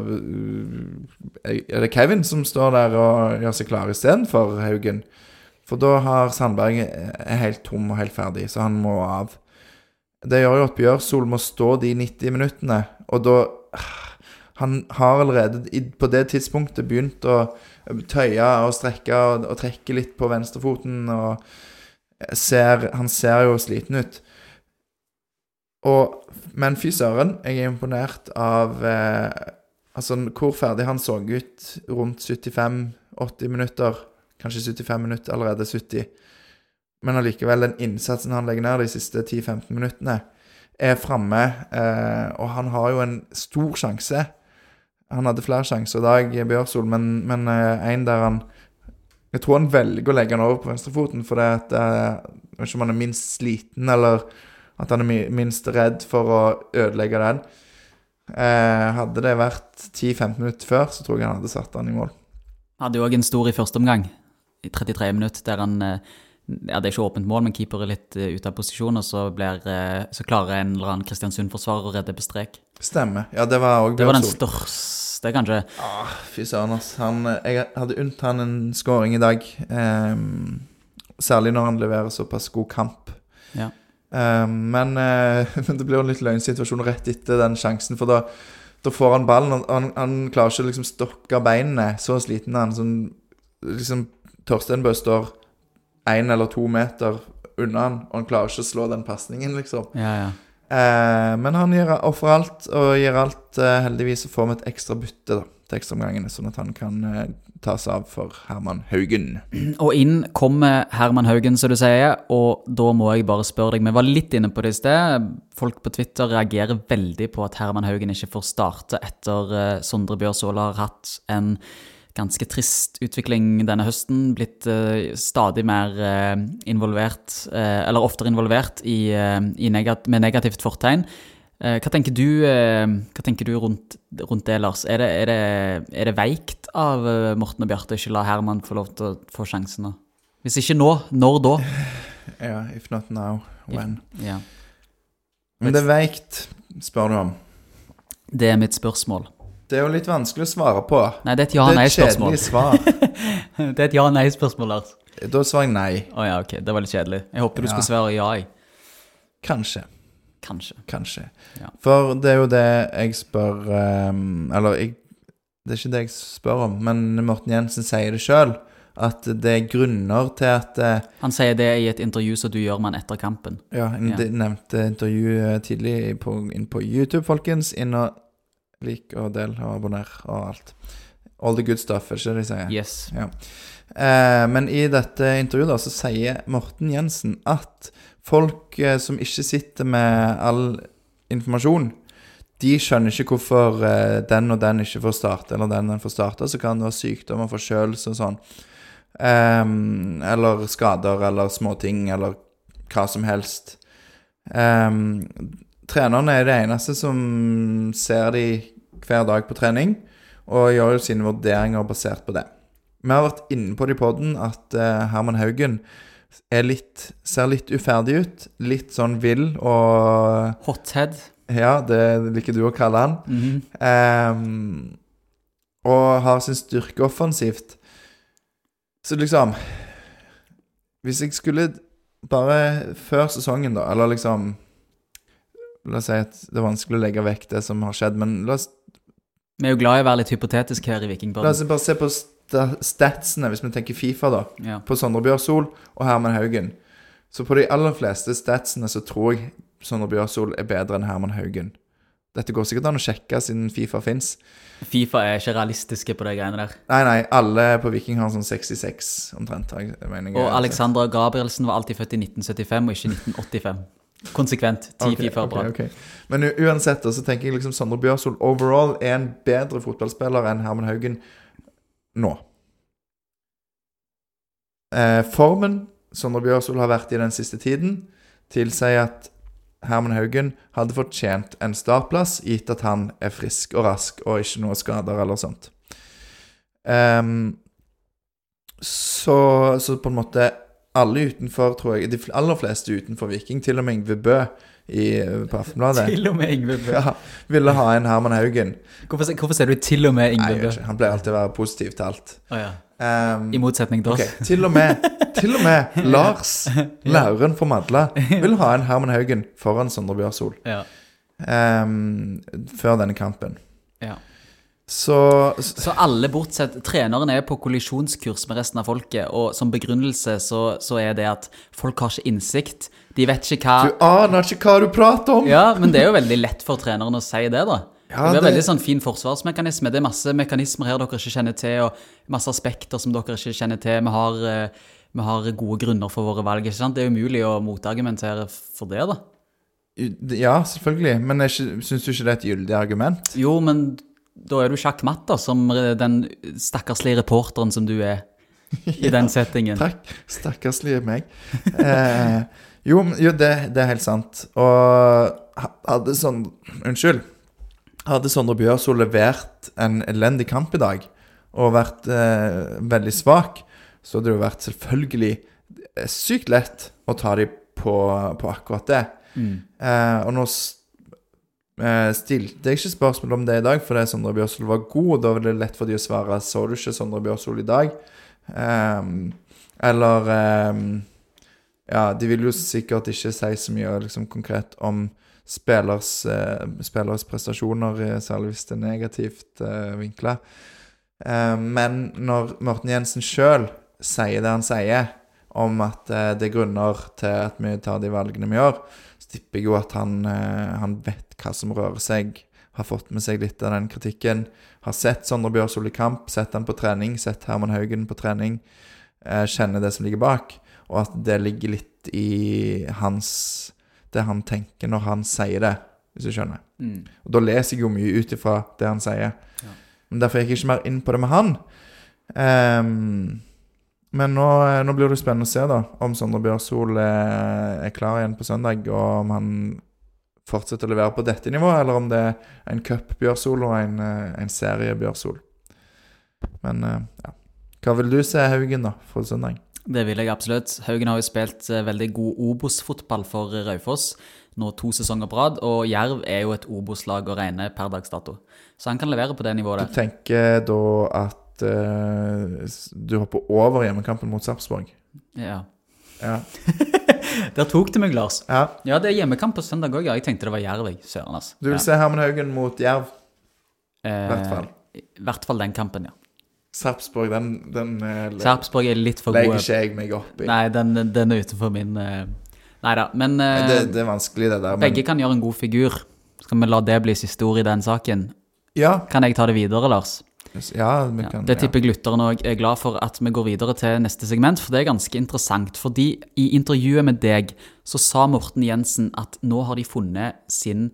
øh, Er det Kevin som står der og gjør seg klar istedenfor Haugen? For da har Sandberg er helt tom og helt ferdig, så han må av. Det gjør jo at Bjørsol må stå de 90 minuttene, og da Han har allerede på det tidspunktet begynt å tøye og strekke og, og trekke litt på venstrefoten, og ser, han ser jo sliten ut. Og, men fy søren, jeg er imponert av eh, Altså hvor ferdig han så ut rundt 75-80 minutter. Kanskje 75 minutter, allerede 70. Men allikevel, den innsatsen han legger ned de siste 10-15 minuttene, er framme. Eh, og han har jo en stor sjanse. Han hadde flere sjanser i dag, Bjørsol, men, men eh, en der han Jeg tror han velger å legge han over på venstrefoten fordi at eh, Jeg vet ikke om han er minst sliten, eller at han er minst redd for å ødelegge den. Eh, hadde det vært 10-15 minutter før, så tror jeg han hadde satt han i mål. Han Hadde jo òg en stor i første omgang, i 33 minutter, der han eh, Ja, det er ikke åpent mål, men keeper er litt eh, ute av posisjon, og så, blir, eh, så klarer en eller annen Kristiansund-forsvarer å redde på strek. Stemmer. Ja, det var òg Det var den største, kanskje. Ah, fy søren, ass. Han, jeg hadde unnt han en scoring i dag. Eh, særlig når han leverer såpass god kamp. Ja. Ehm, men, eh, men det blir jo en litt løgnsituasjon rett etter den sjansen, for da, da får han ballen, og han, han klarer ikke å liksom stokke beinene. Så sliten er han. Sånn, liksom Torsteinbø står én eller to meter unna han, og han klarer ikke å slå den pasningen, liksom. Ja, ja. Eh, men han ofrer alt, og gir alt. Eh, heldigvis får vi et ekstra bytte da, til ekstraomgangene, sånn at han kan eh, tas av for Herman Haugen. Og inn kommer Herman Haugen, som du sier, og da må jeg bare spørre deg Vi var litt inne på det i sted. Folk på Twitter reagerer veldig på at Herman Haugen ikke får starte etter uh, Sondre Bjørsvold har hatt en ganske trist utvikling denne høsten. Blitt eh, stadig mer eh, involvert, eh, eller oftere involvert, i, eh, i negat med negativt fortegn. Eh, hva tenker du, eh, hva tenker du rundt, rundt det, Lars? Er det, er det, er det veikt av eh, Morten og Bjarte ikke la Herman få lov til å få sjansen nå? Hvis ikke nå, når da? Ja, if not now, when. Ja. Men det er veikt, spør du om. Det er mitt spørsmål. Det er jo litt vanskelig å svare på. Nei, det er et det er et ja-nei-spørsmål. kjedelig svar. Det er et ja-nei-spørsmål, Lars. Da svarer jeg nei. Å ja, ok. Det var litt kjedelig. Jeg håper du Ja. skulle svare ja, jeg. Kanskje. Kanskje. Kanskje. Ja. For det er jo det jeg spør um, Eller jeg, det er ikke det jeg spør om, men Morten Jensen sier det sjøl. At det er grunner til at uh, Han sier det i et intervju som du gjør med han etter kampen. Ja, jeg Ja. nevnte intervju eh, tidlig på, inn på YouTube, folkens. Inn og lik og del og abonner og alt. All the good stuff, er ikke det de sier? Yes. Ja. Uh, men i dette intervjuet da, så sier Morten Jensen at folk eh, som ikke sitter med all informasjon, de skjønner ikke hvorfor eh, den og den ikke får starte, eller den den får starte. Så kan det være sykdom og forkjølelse og sånn. Um, eller skader eller småting eller hva som helst. Um, trenerne er det eneste som ser de hver dag på trening, og gjør jo sine vurderinger basert på det. Vi har vært inne på det i poden at uh, Herman Haugen litt, ser litt uferdig ut. Litt sånn vill og Hothead. Ja, det liker du å kalle han. Mm -hmm. um, og har sin styrke offensivt. Så liksom Hvis jeg skulle bare før sesongen, da, eller liksom La oss si at det er vanskelig å legge vekk det som har skjedd, men la oss, Vi er jo glad i å være litt hypotetisk her i la oss bare se på statsene, hvis vi tenker Fifa, da. Ja. På Sondre Bjørsol og Herman Haugen. Så på de aller fleste statsene så tror jeg Sondre Bjørsol er bedre enn Herman Haugen. Dette går sikkert an å sjekke siden Fifa fins. Fifa er ikke realistiske på de greiene der. Nei, nei, alle på Viking har sånn 66 omtrent. jeg- mener. Og Alexandra Gabrielsen var alltid født i 1975 og ikke 1985. Konsekvent. Ti Ok, Fifa er bra. Okay. Men uansett, så tenker jeg liksom Sondre Bjørsol overall er en bedre fotballspiller enn Herman Haugen nå. Eh, formen Sondre Bjørsol har vært i den siste tiden, tilsier at Herman Haugen hadde fortjent en startplass, gitt at han er frisk og rask og ikke noe skader eller sånt. Um, så, så på en måte alle utenfor, tror jeg De aller fleste utenfor Viking, til og med Yngve Bø i, på Aftenbladet, Til og med Yngve Bø. ja, ville ha en Herman Haugen. Hvorfor, hvorfor sier du til og med Nei, Bø? han pleier alltid å være positiv til alt. Oh, ja. um, I motsetning til oss. oss. til og med, til og med Lars, læreren fra Madla, vil ha en Herman Haugen foran Sondre Bjørsol Ja. Um, før denne kampen. Ja. Så, så Så alle bortsett Treneren er på kollisjonskurs med resten av folket, og som begrunnelse så, så er det at folk har ikke innsikt. De vet ikke hva Du aner ikke hva du prater om! Ja, men det er jo veldig lett for treneren å si det, da. Ja, det er veldig sånn fin forsvarsmekanisme. Det er masse mekanismer her dere ikke kjenner til, og masse aspekter som dere ikke kjenner til. Vi har, eh, vi har gode grunner for våre valg. ikke sant? Det er umulig å motargumentere for det, da. Ja, selvfølgelig, men syns du ikke det er et gyldig argument? Jo, men da er du sjakkmatt, da, som den stakkarslige reporteren som du er i den settingen. Takk. Stakkarslige meg. Eh, jo, jo det, det er helt sant. Og hadde sånn Unnskyld. Hadde Sondre Bjørsol levert en elendig kamp i dag og vært eh, veldig svak, så hadde det jo vært selvfølgelig eh, sykt lett å ta dem på, på akkurat det. Mm. Eh, og nå eh, stilte jeg ikke spørsmål om det i dag, fordi Sondre Bjørsol var god. og Da var det lett for de å svare 'Så du ikke Sondre Bjørsol i dag?' Ehm, eller ehm, Ja, de vil jo sikkert ikke si så mye liksom, konkret om spillers, eh, spillers prestasjoner, eh, særlig hvis det er negativt eh, vinkla. Eh, men når Morten Jensen sjøl sier det han sier, om at eh, det er grunner til at vi tar de valgene vi gjør, så tipper jeg jo at han, eh, han vet hva som rører seg, har fått med seg litt av den kritikken. Har sett Sondre Bjørsol i kamp, sett han på trening, sett Herman Haugen på trening. Eh, kjenner det som ligger bak, og at det ligger litt i hans Det han tenker når han sier det, hvis du skjønner. Mm. Og da leser jeg jo mye ut ifra det han sier. Ja. Men derfor gikk jeg ikke mer inn på det med han. Um, men nå, nå blir det spennende å se da om Sondre Bjørsol er, er klar igjen på søndag, og om han fortsetter å levere på dette nivået, eller om det er en cup-Bjørsol og en, eh, en serie-Bjørsol. Men eh, ja. Hva vil du se, Haugen, da, for søndag? Det vil jeg absolutt. Haugen har jo spilt eh, veldig god Obos-fotball for Raufoss nå to sesonger på rad, og Jerv er jo et Obos-lag å regne per dags dato. Så han kan levere på det nivået Du tenker da at uh, du hopper over hjemmekampen mot Sarpsborg? Ja. Ja. Der tok det meg, Lars. ja. Ja, det er hjemmekamp på søndag òg, ja. Jeg tenkte det var Jerv, jeg. Søren, altså. Du vil ja. se Herman Haugen mot Jerv? Eh, hvert fall. I hvert fall den kampen, ja. Sarpsborg, den, den eh, Sarpsborg er litt for legger gode. ikke jeg meg opp i. Nei, den, den er utenfor min eh, Nei da. Men eh, det, det er vanskelig, det der. Men, begge kan gjøre en god figur. Skal vi la det bli siste ord i den saken? ja, Kan jeg ta det videre, Lars? Ja, vi Ja, kan det tipper jeg lytteren òg er glad for at vi går videre til neste segment, for det er ganske interessant. Fordi i intervjuet med deg så sa Morten Jensen at nå har de funnet sin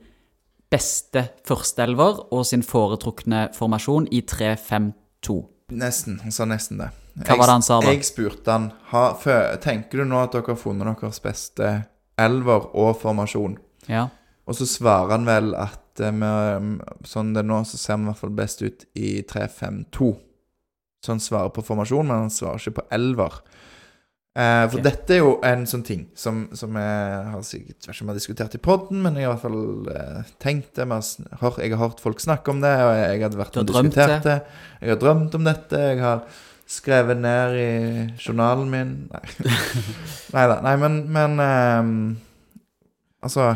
beste førsteelver og sin foretrukne formasjon i 3-5-2. Nesten. Han sa nesten det. Hva var det han sa da? Jeg spurte han ha, for, Tenker du nå at dere har funnet deres beste elver og formasjon? Ja. Og så svarer han vel at eh, med, sånn det er nå, så ser vi i hvert fall best ut i 3-5-2. Så han svarer på formasjon, men han svarer ikke på elver. Eh, for okay. dette er jo en sånn ting som, som jeg har sikkert ikke om har diskutert i poden, men jeg har i hvert fall eh, tenkt det. Jeg har Jeg har hørt folk snakke om det, og jeg hadde vært og diskutert det. Jeg har drømt om dette. Jeg har skrevet ned i journalen min Nei. Neida, Nei, men, men ehm, Altså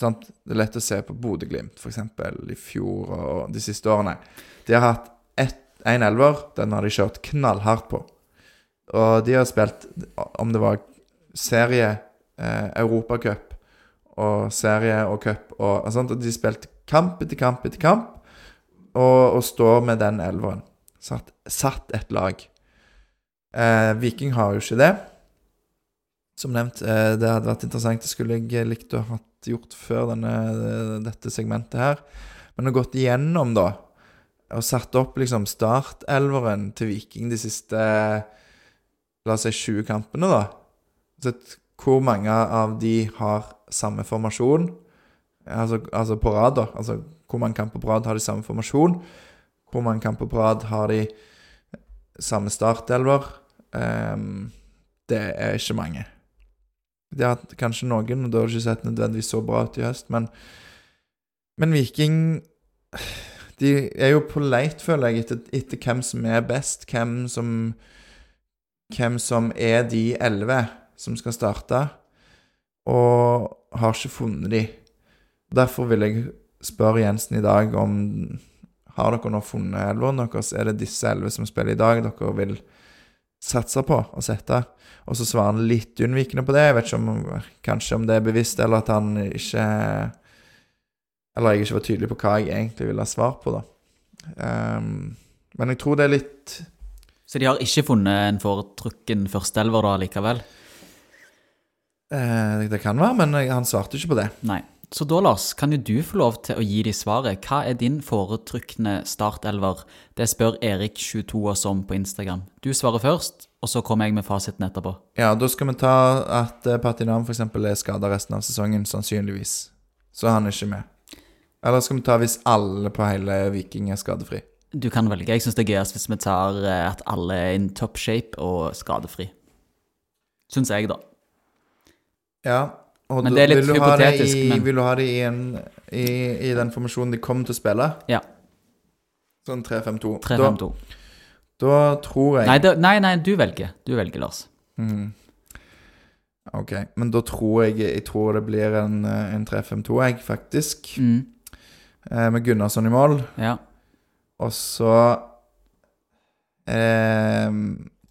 sant? Det er lett å se på Bodø-Glimt, f.eks. i fjor og de siste årene. De har hatt én elver, den har de kjørt knallhardt på. Og de har spilt, om det var serie, eh, Europacup og serie og cup og, og sånt, og de spilte kamp etter kamp etter kamp, og, og står med den elveren. Satt, satt et lag. Eh, Viking har jo ikke det. Som nevnt, eh, det hadde vært interessant. Det skulle jeg likt å ha gjort før denne, dette segmentet her. Men å gått igjennom, da, og satt opp liksom startelveren til Viking de siste La oss si 20 kampene, da. Sett hvor mange av de har samme formasjon. Altså, altså på rad, da. Altså hvor mange kamper på rad har de samme formasjon? Hvor mange kamper på rad har de samme startelver? Um, det er ikke mange. De har kanskje noen, og da har du ikke sett nødvendigvis så bra ut i høst, men Men Viking De er jo på leit, føler jeg, etter, etter hvem som er best. Hvem som Hvem som er de elleve som skal starte, og har ikke funnet de. Derfor vil jeg spørre Jensen i dag om Har dere nå funnet elveren deres? Er det disse elleve som spiller i dag, dere vil satse på å sette? Og så svarer han litt unnvikende på det. Jeg vet ikke om kanskje om det er bevisst, eller at han ikke Eller jeg ikke var tydelig på hva jeg egentlig ville ha svar på, da. Um, men jeg tror det er litt Så de har ikke funnet en foretrukken førsteelver da likevel? eh, Det kan være, men han svarte ikke på det. Nei. Så da, Lars, kan jo du få lov til å gi de svaret. Hva er din foretrukne startelver? Det spør Erik22 oss om på Instagram. Du svarer først, og så kommer jeg med fasiten etterpå. Ja, da skal vi ta at eh, Patinam f.eks. er skada resten av sesongen, sannsynligvis. Så han er ikke med. Eller skal vi ta hvis alle på hele Viking er skadefri? Du kan velge. Jeg syns det er gøyest hvis vi tar eh, at alle er in top shape og skadefri. Syns jeg, da. Ja. Og Men det er litt vil hypotetisk, i, men- Vil du ha det i, en, i, i den formasjonen de kommer til å spille? Ja. Sånn 3-5-2. 3-5-2. Da, da tror jeg Nei, da, nei, nei, du velger. Du velger, Lars. Mm. Ok, men da tror jeg Jeg tror det blir en, eh, en 3-5-2, jeg, faktisk. Mm. Eh, med Gunnarsson i mål. Ja. Og så eh,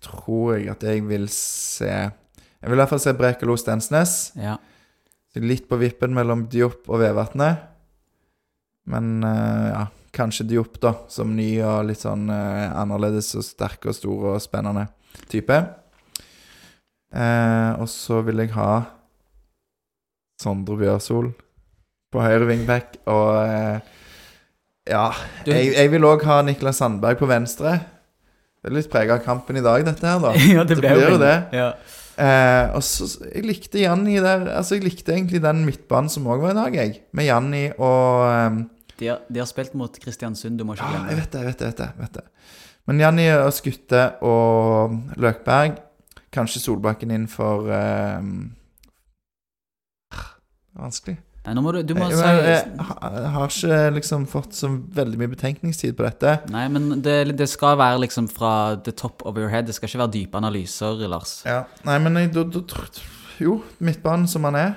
tror jeg at jeg vil se Jeg vil i hvert fall se Brekalo Stensnes. ja. Litt på vippen mellom Diop og Vevatnet. Men eh, ja, kanskje Diop, da, som ny og litt sånn eh, annerledes og sterk og stor og spennende type. Eh, og så vil jeg ha Sondre Bjørsol på høyre wingback og eh, Ja, jeg, jeg vil òg ha Niklas Sandberg på venstre. Det er litt prega av kampen i dag, dette her, da. ja, det ble det blir jo det. Ja. Eh, og så Jeg likte Janni der Altså, jeg likte egentlig den midtbanen som òg var i dag, jeg. Med Janni og um, De, har, de har spilt mot Kristiansund, du må ikke Ja, glemme jeg vet det, jeg vet det. vet det, vet det. Men Janni og Skutte og Løkberg Kanskje Solbakken inn for um, Vanskelig. Nei, nå må du, du må jeg, si jeg, jeg, har- ikke liksom fått så veldig mye betenkningstid på dette. Nei, men det, det skal være liksom fra the top of your head. Det skal ikke være dype analyser, Lars. Ja, Nei, men jeg, du, du, Jo, midtbanen som han er.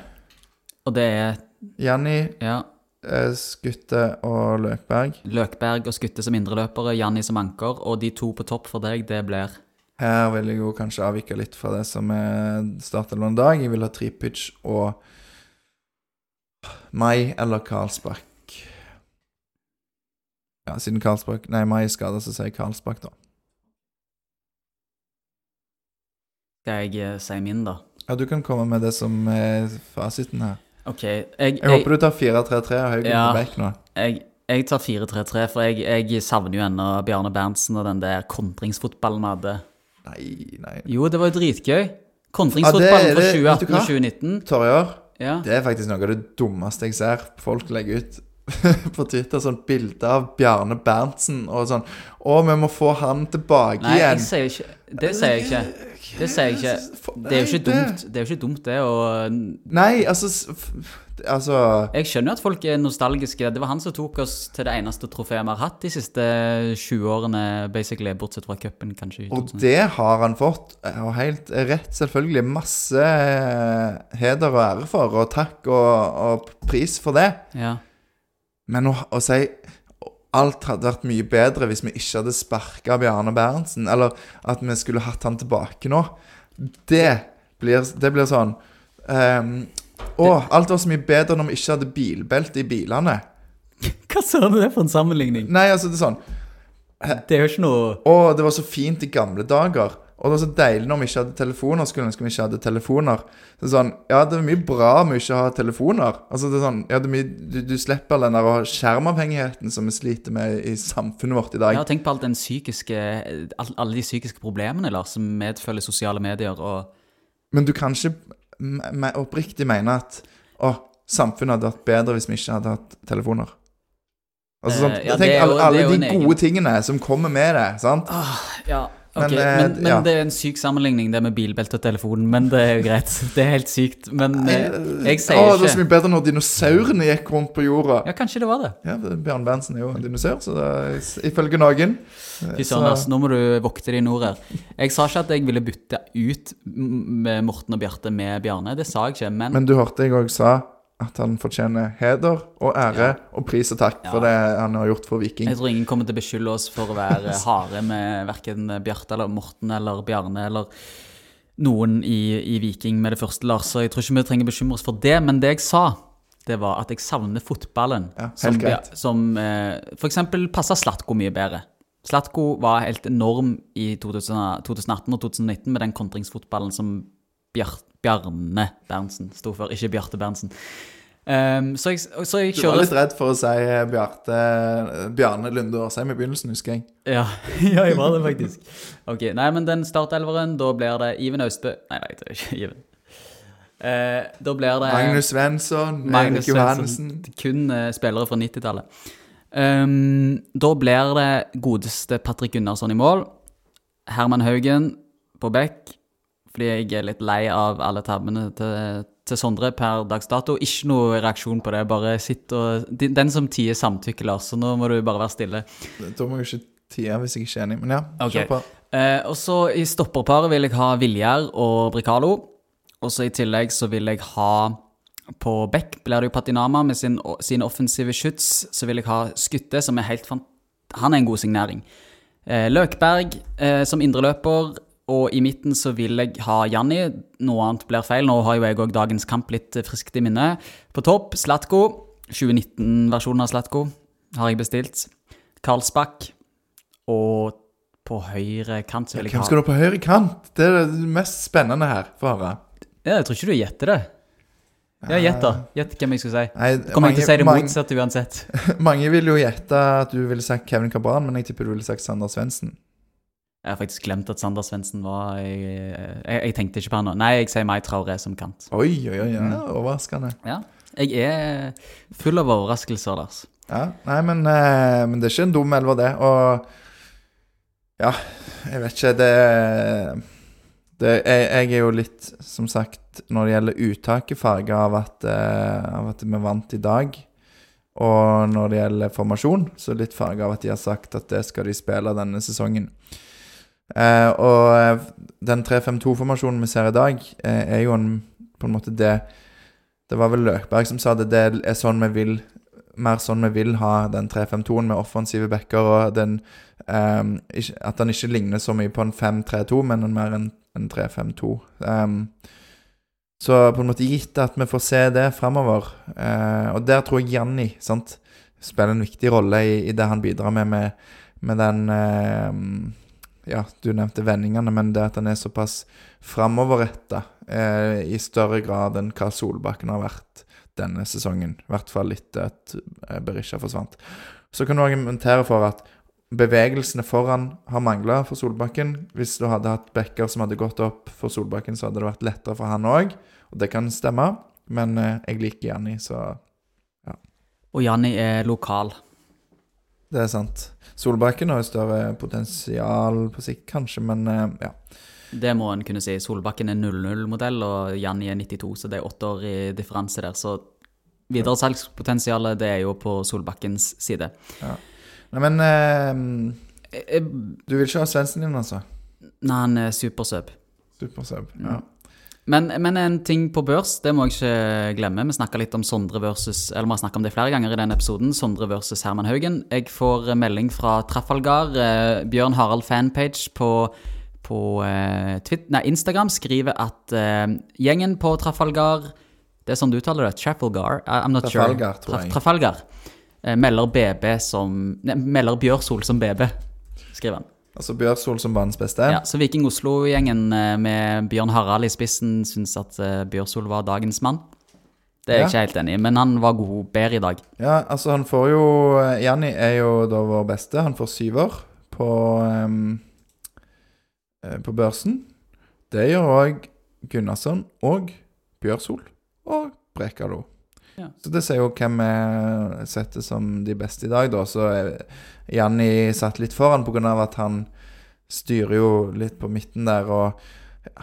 Og det er Janni, ja, eh, Skutte og Løkberg. Løkberg og Skutte som indreløpere, Janni som anker, og de to på topp for deg, det blir Her vil jeg jo kanskje avvike litt fra det som er startelveren i dag. Jeg vil ha Tripic og Mai eller Karlsbakk. Ja, siden Karlsbakk Nei, Mai er skada, så sier jeg Karlsbakk, da. Skal jeg eh, si min, da? Ja, du kan komme med det som er fasiten her. OK. Jeg, jeg, Jeg håper du tar 4-3-3 og Haugen Ja. på bekk nå. jeg, jeg tar 4-3-3, for jeg, jeg savner jo ennå Bjarne Berntsen og den der kontringsfotballen vi hadde. Nei, nei. Jo, det var jo dritgøy. Ja, Kontringsfotballen det- fra det- vet du 2018 og 2019. Torjar, Ja. det er faktisk noe av det dummeste jeg ser folk legge ut på Twitter. Sånn bilde av Bjarne Berntsen og sånn Å, vi må få han tilbake Nei, igjen. jeg sier ikke Det sier jeg ikke. Det sier jeg ikke. Det er jo ikke dumt, det er jo ikke dumt, det. Og Nei, altså Altså jeg skjønner at folk er nostalgiske. Det var han som tok oss til det eneste trofeet vi har hatt de siste 20 årene, basically, bortsett fra cupen, kanskje. Og det har han fått, og helt rett, selvfølgelig. Masse eh, heder og ære for, og takk og, og pris for det. Ja. Men å, å si alt hadde vært mye bedre hvis vi ikke hadde sparka Bjarne Berntsen, eller at vi skulle hatt han tilbake nå, det blir, det blir sånn um, Å, alt var så mye bedre når vi ikke hadde bilbelte i bilene. Hva søren er det for en sammenligning? Nei, altså, det er sånn Det er jo ikke noe Å, det var så fint i gamle dager. Og det var så deilig når vi ikke hadde telefoner. Skulle ønske vi ikke hadde telefoner. Så sånn, Ja, det er mye bra med ikke å ha telefoner. Altså, det er sånn, ja, det er mye, du, du slipper den der skjermavhengigheten som vi sliter med i samfunnet vårt i dag. Ja, tenk på den psykiske, alle de psykiske problemene Lars, som medfølger sosiale medier. og Men du kan ikke oppriktig mene at å, samfunnet hadde vært bedre hvis vi ikke hadde hatt telefoner. Altså, Eh, sånn, ja, tenk alle, alle de gode egen- tingene som kommer med det. sant? Ja, Men, ok, eh, men, men, ja. det er en syk sammenligning, det med bilbelte og telefon. Men det er jo greit. Det er helt sykt. Men jeg, jeg sier Å, det var så mye bedre når dinosaurene gikk rundt på jorda. Ja, kanskje det var det. Ja, Bjørn Berntsen er jo en dinosaur, så det er, ifølge noen Fy søren, Lars, nå må du vokte dine ord her. Jeg sa ikke at jeg ville bytte ut med Morten og Bjarte med Bjarne. Det sa jeg ikke. Men, Men du hørte jeg òg sa at han fortjener heder og ære og pris og takk for det han har gjort for Viking. jeg tror ingen kommer til å beskylde oss for å være harde med verken Bjarte eller Morten eller Bjarne eller noen i, i Viking med det første, Lars. Så jeg tror ikke vi trenger bekymre oss for det. Men det jeg sa, det var at jeg savner fotballen. Ja, som, greit. Som eh, eksempel passer Slatko mye bedre. Slatko var helt enorm i 2018 og 2019 med den kontringsfotballen som Bjar, Bjarne Berntsen sto for, ikke Bjarte Berntsen. Um, så, jeg, så jeg Du var litt redd for å si eh, Bjarte, Bjarne Lunde Årsheim i begynnelsen, husker jeg. Ja, ja, jeg var det faktisk. Ok, Nei, men den startelveren, da blir det Iven Austbø Nei, nei, det er ikke Iven. Uh, da blir det Magnus Svensson, Magnus. Svensson. Kun uh, spillere fra 90-tallet. Um, da blir det godeste Patrick Gunnarsson i mål. Herman Haugen på bekk, fordi jeg er litt lei av alle tabbene til, til Sondre per dags dato. Ikke noe reaksjon på det, bare sitt og Den som tier samtykker, Lars, så nå må du bare være stille. Da må jeg ikke tie hvis jeg ikke er enig, men ja, Ok. kjør på. Eh, og så i stopperparet vil jeg ha Viljar og Bricalo. Og så i tillegg så vil jeg ha På Beck blir det jo Patinama med sin, sine offensive skyts. Så vil jeg ha Skutte, som er helt fant... Han er en god signering. Eh, Løkberg eh, som indreløper. Og i midten så vil jeg ha Janni. Noe annet blir feil. Nå har jo jeg òg dagens kamp litt friskt i minne. På topp Slatko. 2019-versjonen av Slatko har jeg bestilt. Karlsbakk. Og på høyre kant så vil jeg Hvem skal du ha på høyre kant? Det er det mest spennende her. Få høre. Ja, Jeg tror ikke du gjetter det. Ja, gjett, da. Gjett hvem jeg skulle si. Nei, Kommer jeg til å si det mange, motsatte uansett. mange vil jo gjette at du ville sagt Kevin Cabran, men jeg tipper du ville sagt Sander Svendsen. Jeg har faktisk glemt at Sander Svendsen var jeg, jeg, jeg tenkte ikke på han nå. Nei, jeg sier Mai Traoré som kant. Oi, oi, oi. Ja, Mm. overraskende. Ja. Jeg er full av overraskelser, Lars. Ja, nei, men, eh, men det er ikke en dum elver, det. Og ja, jeg vet ikke Det, det jeg, jeg er jo litt, som sagt, når det gjelder uttaket, farga av, eh, av at vi vant i dag. Og når det gjelder formasjon, så litt farga av at de har sagt at det skal de spille denne sesongen. Eh, og eh, den 3-5-2-formasjonen vi ser i dag, eh, er jo en, på en måte det Det var vel Løkberg som sa det. Det er sånn vi vil mer sånn vi vil ha den 3-5-2-en med offensive backer, og den um, ikke, At den ikke ligner så mye på en 5-3-2, men en mer en, en 3-5-2. Um, så på en måte gitt at vi får se det framover, uh, og der tror jeg Janni sant? spiller en viktig rolle i, i det han bidrar med, med, med den eh, Ja, du nevnte vendingene, men det at han er såpass framoverretta eh, i større grad enn hva Solbakken har vært denne sesongen. I hvert fall etter at eh, Berisha forsvant. Så kan du argumentere for at bevegelsene foran har mangla for Solbakken. Hvis du hadde hatt backer som hadde gått opp for Solbakken, så hadde det vært lettere for han òg. Og det kan stemme, men eh, jeg liker Janni, så ja. Og Janni er lokal. det er sant. Solbakken har jo større potensial på sikt, kanskje, men eh, ja. Det må en kunne si. Solbakken er 0-0-modell, og Janni er 92, så det er åtte år i differanse der. Så videresalgspotensialet, det er jo på Solbakkens side. Nei, men eh, Eh, du vil ikke ha Svendsen din, altså? Nei, han er supersub. Supersub. Mm. Men, men en ting på børs, det må jeg ikke glemme. Vi snakka litt om Sondre versus Eller vi har snakka om det flere ganger i denne episoden. Sondre versus Herman Haugen. Jeg får eh, melding fra Trafalgar. Eh, Bjørn Harald fanpage på, på eh, Twitter, nei, Instagram skriver at eh, gjengen på Trafalgar Det er sånn du uttaler det? Trafalgar? I'm not Trafalgar, sure. tror jeg. Trafalgar. Eh, melder BB som Nei, melder Bjørsol som BB, skriver han. Altså Bjørsol som banens beste. Ja, så Viking Oslo-gjengen eh, med Bjørn Harald i spissen syns at eh, Bjørsol var dagens mann. Det er jeg Ja. ikke helt enig i, men han var god, bedre i dag. Ja, altså han får jo Janni er jo da vår beste. Han får syver på eh, På børsen. Det gjør òg Gunnarsson og Bjørsol og Brekalo. Ja. Så det sier jo hvem vi setter som de beste i dag, da. Så er Janni satt litt foran pga. at han styrer jo litt på midten der og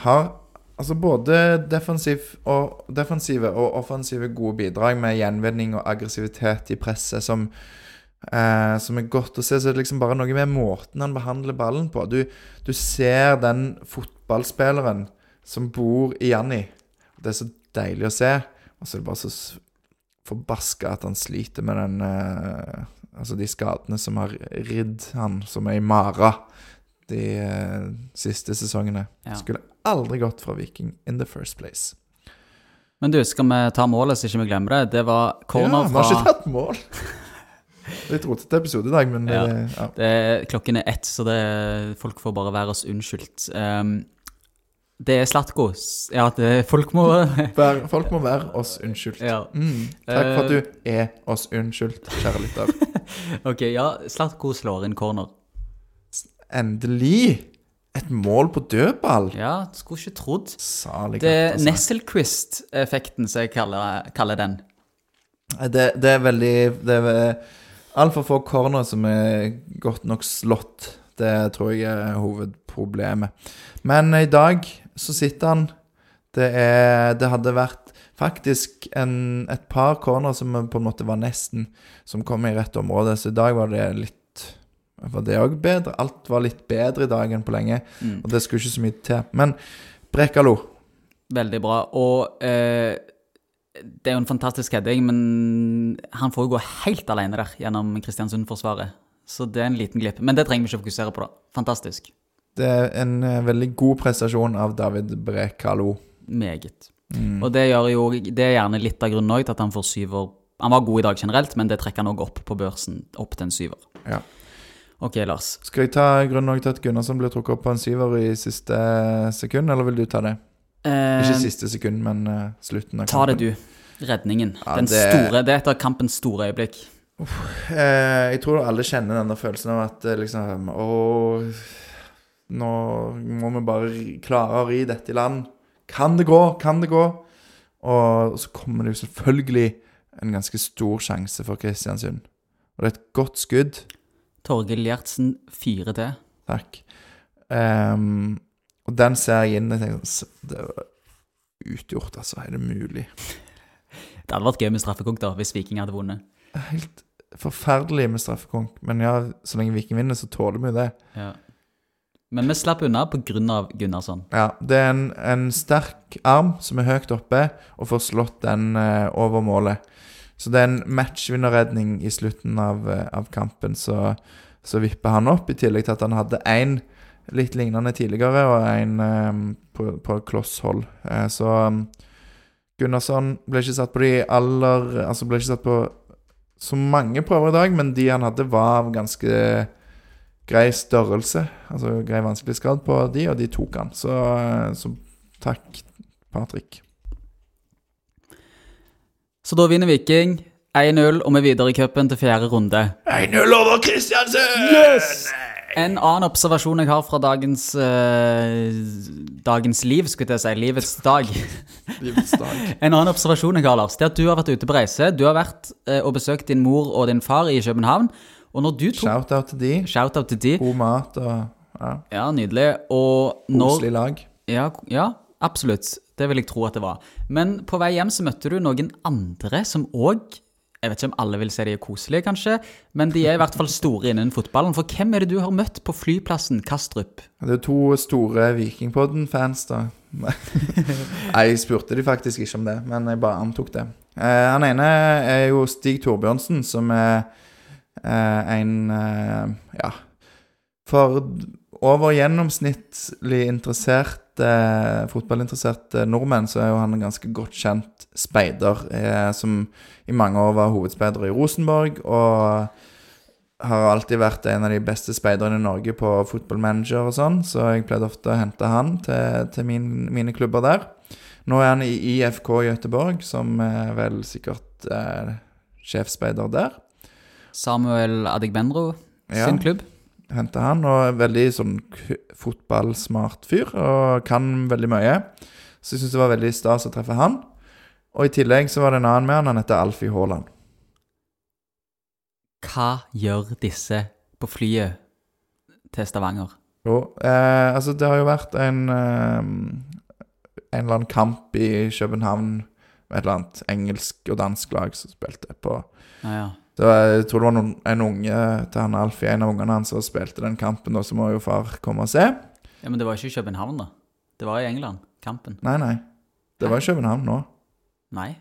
har Altså både defensiv og, defensive og offensive gode bidrag med gjenvinning og aggressivitet i presset som, eh, som er godt å se. Så det er liksom bare noe med måten han behandler ballen på. Du, du ser den fotballspilleren som bor i Janni. Det er så deilig å se. Og så er det bare så forbaska at han sliter med den eh, Altså de skadene som har ridd han, som er i mara de eh, siste sesongene. Ja. Skulle aldri gått fra Viking in the first place. Men du, skal vi ta målet så ikke vi glemmer det? Det var Ja, corner vi har ikke tatt mål. Litt rotete episode i dag, men Ja. det, ja. det, Klokken er ett, så det, folk får bare være oss unnskyldt. Um, det er Slatko. Ja, folk må Vær, folk må være oss unnskyldt. Ja. Mm. Takk for at du er oss unnskyldt, kjære lytter. Ok, ja, Slatko slår inn corner. Endelig et mål på dødball. Ja, skulle ikke trodd. Salig Det er altså. Nesselquist-effekten, som jeg kaller, kaller den. Det, det er veldig Det er altfor få corner som er godt nok slått. Det tror jeg er hovedproblemet. Men i dag så sitter han. Det, er, det hadde vært faktisk en, et par corner som på en måte var nesten Som kom i rett område. Så i dag var det litt Var det òg bedre? Alt var litt bedre i dag enn på lenge. Mm. Og det skulle ikke så mye til. Men Brekalo Veldig bra. Og eh, det er jo en fantastisk heading, men han får jo gå helt alene der gjennom Kristiansund-forsvaret. Så det er en liten glipp. Men det trenger vi ikke fokusere på, da. Fantastisk. Det er en eh, veldig god prestasjon av David Brekalo. Meget. Mm. Og det gjør jo Det er gjerne litt av grunnen òg til at han får syver. Han var god i dag generelt, men det trekker han òg opp på børsen. Opp til en syver. Ja. Ok, Lars. Skal jeg ta grunnen til at Gunnarsson blir trukket opp på en syver i siste sekund, eller vil du ta det? Eh, Ikke siste sekund, men uh, slutten av ta det, du. Redningen. Ja, Den det- store, det er et av kampens store øyeblikk. Eh, jeg tror alle kjenner denne følelsen av at liksom Å, nå må vi bare klare å ri dette i land. Kan det gå? Kan det gå? Og så kommer det jo selvfølgelig en ganske stor sjanse for Kristiansund. Og det er et godt skudd. Torgill Gjertsen 4D. Takk. Um, og den ser jeg inn og tenker Det er utgjort, altså. Er det mulig? Det hadde vært gøy med straffekonk da, hvis Viking hadde vunnet. Helt forferdelig med straffekonk. Men ja, så lenge Viking vinner, så tåler vi jo det. Ja. Men vi slapp unna pga. Gunnarsson. Ja, Det er en, en sterk arm som er høyt oppe, og får slått den eh, over målet. Så det er en matchvinnerredning i slutten av, eh, av kampen, så, så vipper han opp. I tillegg til at han hadde én litt lignende tidligere, og en eh, på, på klosshold. Eh, så um, Gunnarsson ble ikke satt på de aller Altså ble ikke satt på så mange prøver i dag, men de han hadde, var av ganske grei størrelse. Altså grei vanskelighetsgrad på de, og de tok han. Så, eh, så takk, Patrick. Så da vinner Viking 1-0, og vi er videre i cupen til fjerde runde. 1-0 over Kristiansund! En annen observasjon jeg har fra dagens eh, Dagens liv, skulle jeg si. Livets dag. Livets dag. En annen observasjon jeg har, Lars, det er at du har vært ute på reise. Du har vært eh, og besøkt din mor og din far i København. Og når du tok Shout-out til de. Shout-out til de. God mat og ja, Ja, nydelig. Og når koselig lag. ja, ja, absolutt. Det vil jeg tro at det var. Men på vei hjem så møtte du noen andre som òg Jeg vet ikke om alle vil si de er koselige, kanskje, men de er i hvert fall store innen fotballen. For hvem er det du har møtt på flyplassen Kastrup? Det er to store Vikingpodden-fans, da. Nei, jeg spurte de faktisk ikke om det, men jeg bare antok det. Eh, han ene er jo Stig Torbjørnsen, som er en eh, Ja, for over gjennomsnittlig interesserte, fotballinteresserte nordmenn, så er jo han en ganske godt kjent speider, eh, som i mange år var hovedspeider i Rosenborg, og har alltid vært en av de beste speiderne i Norge på fotballmanager og sånn, så jeg pleide ofte å hente han til, til min, mine klubber der. Nå er han i IFK Gøteborg, som er vel sikkert eh, sjefsspeider der. Samuel Adegbenro Ja. sin klubb. Henta han, og er veldig sånn fotballsmart fyr, og kan veldig mye. Så jeg syns det var veldig stas å treffe han. Og i tillegg så var det en annen med han, han heter Alfie Haaland. Hva gjør disse på flyet til Stavanger? Jo, eh, altså det har jo vært en eh, En eller annen kamp i København med et eller annet engelsk og dansk lag som spilte på Ja, ja. Det var, Jeg tror det var noen, en unge til han Alfie, en av ungene hans, som spilte den kampen, og så må jo far komme og se. ja, Men det var ikke i København, da. Det var i England, kampen. Nei, nei. Det var i København nå. Nei.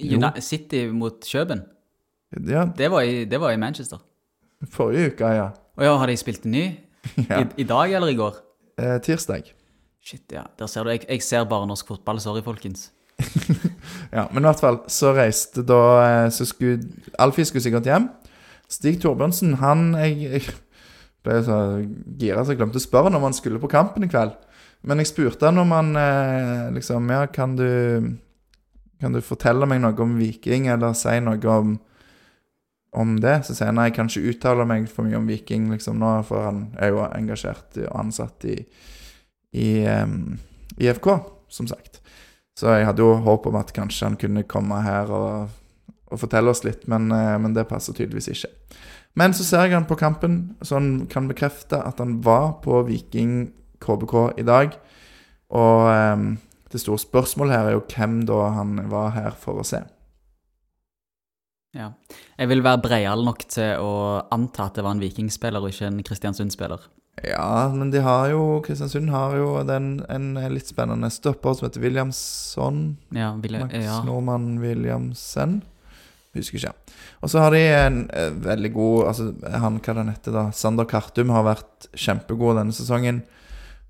Jo. City mot Køben. Ja, Det var i, det var i Manchester. forrige uke, ja. Og ja, har de spilt ny? ja. I, I dag eller i går? Eh, tirsdag. Shit, ja. Der ser du. Jeg, jeg ser bare norsk fotball. Sorry, folkens. Ja, men i hvert fall så reiste da eh, Så skulle Alfie skulle sikkert hjem. Stig Torbjørnsen, han Jeg, jeg ble så gira så jeg glemte å spørre når han skulle på kampen i kveld. Men jeg spurte han om han eh, liksom Ja, kan du Kan du fortelle meg noe om Viking, eller si noe om om det? Så sier han nei, jeg kan ikke uttale meg for mye om Viking liksom nå, for han er jo engasjert og ansatt i, i um, IFK, som sagt. Så jeg hadde jo håp om at kanskje han kunne komme her og, og fortelle oss litt, men, eh, men det passer tydeligvis ikke. Men så ser jeg han på kampen, så han kan bekrefte at han var på Viking KBK i dag. Og eh, det store spørsmålet her er jo hvem da han var her for å se. Ja. Jeg vil være breial nok til å anta at det var en vikingspiller og ikke en Kristiansund-spiller. Ja, men de har jo Kristiansund har jo den, en litt spennende stopper som heter Williamson. Ja, vil jeg, Max ja. Normann Williamsen. Husker ikke. Og så har de en eh, veldig god altså Han hva den heter da Sander Kartum har vært kjempegod denne sesongen.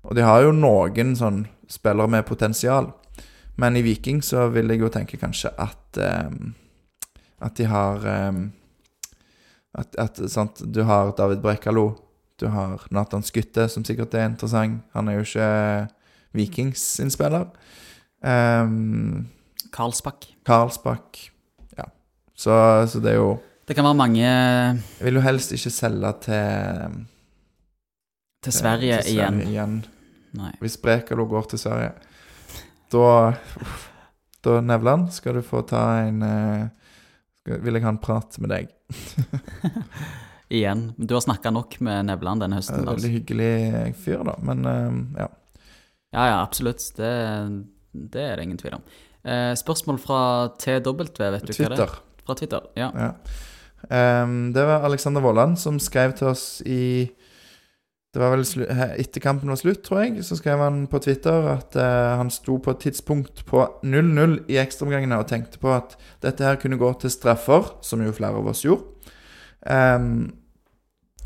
Og de har jo noen sånn spillere med potensial. Men i Viking så vil jeg jo tenke kanskje at eh, At de har eh, at, at sant, Du har David Brekkalo. Du har Nathan Skytte, som sikkert er interessant. Han er jo ikke Vikings sin spiller. Um, Karlsbakk. Karlsbakk. Ja. Så, så det er jo Det kan være mange Jeg vil jo helst ikke selge til til Sverige til igjen. igjen. Nei. Hvis Brekalo går til Sverige, da Da, Nevland, skal du få ta en eh, skal, Vil jeg ha en prat med deg. Igjen. Du har snakka nok med Nevland denne Eh, høsten. Lars. Veldig hyggelig fyr, da. Men eh, ja. Ja, ja, absolutt. Det, det er det ingen tvil om. Eh, spørsmål fra TW, vet du hva det er? Fra Twitter, ja. Ja. Um, det var Alexander Vollan som skrev til oss i Det var vel etter kampen var slutt, tror jeg. Så skrev han på Twitter at uh, han sto på et tidspunkt på 0-0 i ekstraomgangene og tenkte på at dette her kunne gå til straffer, som jo flere av oss gjorde. Ehm,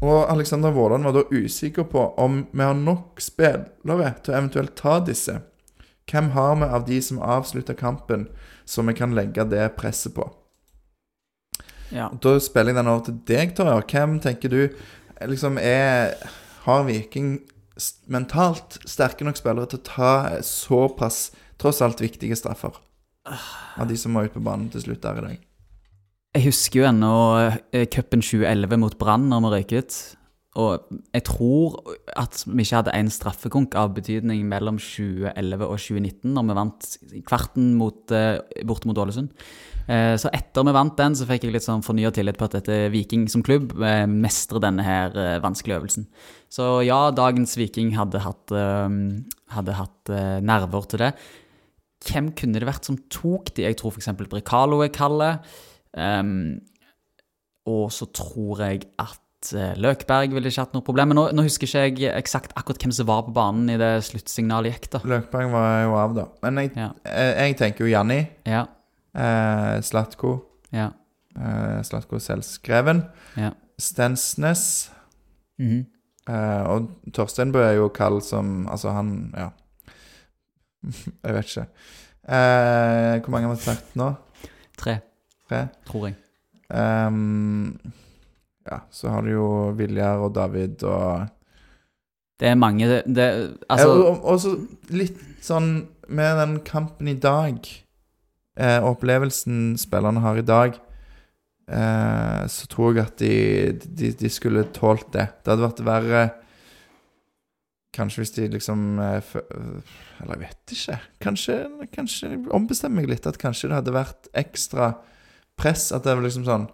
og Alexander Våland var da usikker på om vi har nok spillere til å eventuelt ta disse. Hvem har vi av de som avslutter kampen, som vi kan legge det presset på? Ja. Da spiller jeg den over til deg, Torjar. Hvem tenker du liksom er Har Viking mentalt sterke nok spillere til å ta såpass tross alt viktige straffer? Av de som må ut på banen til slutt der i dag. Jeg husker jo ennå eh, cupen 2011 mot Brann når vi røyk ut. Og jeg tror at vi ikke hadde én straffekonk av betydning mellom 2011 og 2019, når vi vant kvarten mot, eh, borte mot Ålesund. Eh, Så etter vi vant den, så fikk jeg litt sånn fornya tillit på at dette Viking som klubb mestrer denne her vanskelige øvelsen. Så ja, dagens Viking hadde hatt, hadde hatt nerver til det. Hvem kunne det vært som tok de? Jeg tror f.eks. Brekalo er kalde. Ehm, og så tror jeg at eh, Løkberg ville ikke hatt noe problem. Men nå, nå husker ikke jeg eksakt akkurat hvem som var på banen i det sluttsignalet gikk, da. Løkberg var jo av, da. Men jeg, Ja. jeg, jeg tenker jo Janni. Ja, Eh, Slatko. ja, Eh, Slatko selvskreven. ja. Stensnes. Mhm. Eh, og Torsteinbø er jo kald som Altså, han Ja. Jeg vet ikke. Eh, hvor mange har vi sagt nå? Tre, Tre? tror jeg. Um, ja, så har du jo Viljar og David og Det er mange det, det, Altså og, og så litt sånn med den kampen i dag, eh, opplevelsen spillerne har i dag, eh, så tror jeg at de, de, de skulle tålt det. Det hadde vært verre Kanskje hvis de liksom eh, Eller jeg vet ikke. Kanskje, kanskje ombestemmer meg litt. At kanskje det hadde vært ekstra press. At det er liksom sånn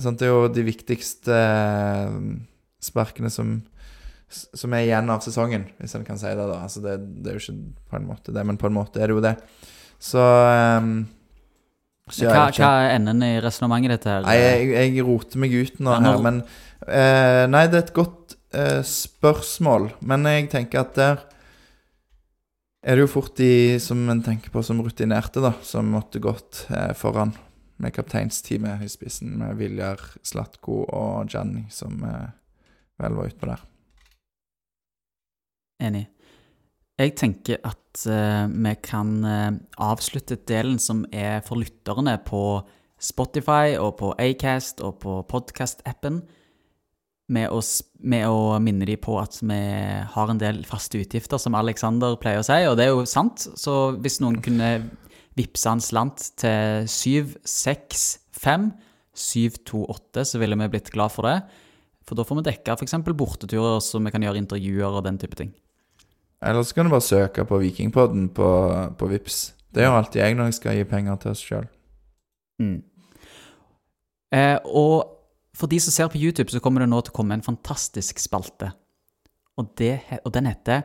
sånn, Det er jo de viktigste eh, sparkene som som er igjen av sesongen, hvis en kan si det. da Altså det, det er jo ikke på en måte det, men på en måte er det jo det. Så, um, så hva, hva er enden i resonnementet ditt her? Nei, jeg, jeg roter meg ut nå Ja, her, men uh, Nei, det er et godt uh, spørsmål, men jeg tenker at der er det jo fort de som en tenker på som rutinerte, da, som måtte gått eh, foran med kapteinsteamet i spissen, med Viljar, Slatko og Gianni, som eh, vel var utpå der. Enig. Jeg tenker at uh, vi kan uh, avslutte delen som er for lytterne på Spotify og på Acast og på podcast-appen, med, med å minne dem på at vi har en del faste utgifter, som Alexander pleier å si, og det er jo sant. Så hvis noen kunne vippse en slant til 765 728, så ville vi blitt glad for det. For da får vi dekka f.eks. borteturer, så vi kan gjøre intervjuer og den type ting. Eller så kan du bare søke på Vikingpodden på, på Vips. Det gjør alltid jeg når jeg skal gi penger til oss sjøl. Mm. Eh, og for de som ser på YouTube, så kommer det nå til å komme en fantastisk spalte. Og, det, og den heter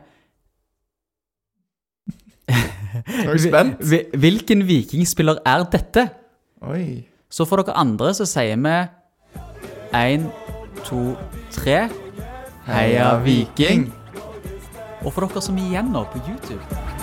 Er du spent? Hvilken vikingspiller er dette? Oi. Så for dere andre så sier vi én, to, tre. Heia Viking! Og for dere som er igjen nå på YouTube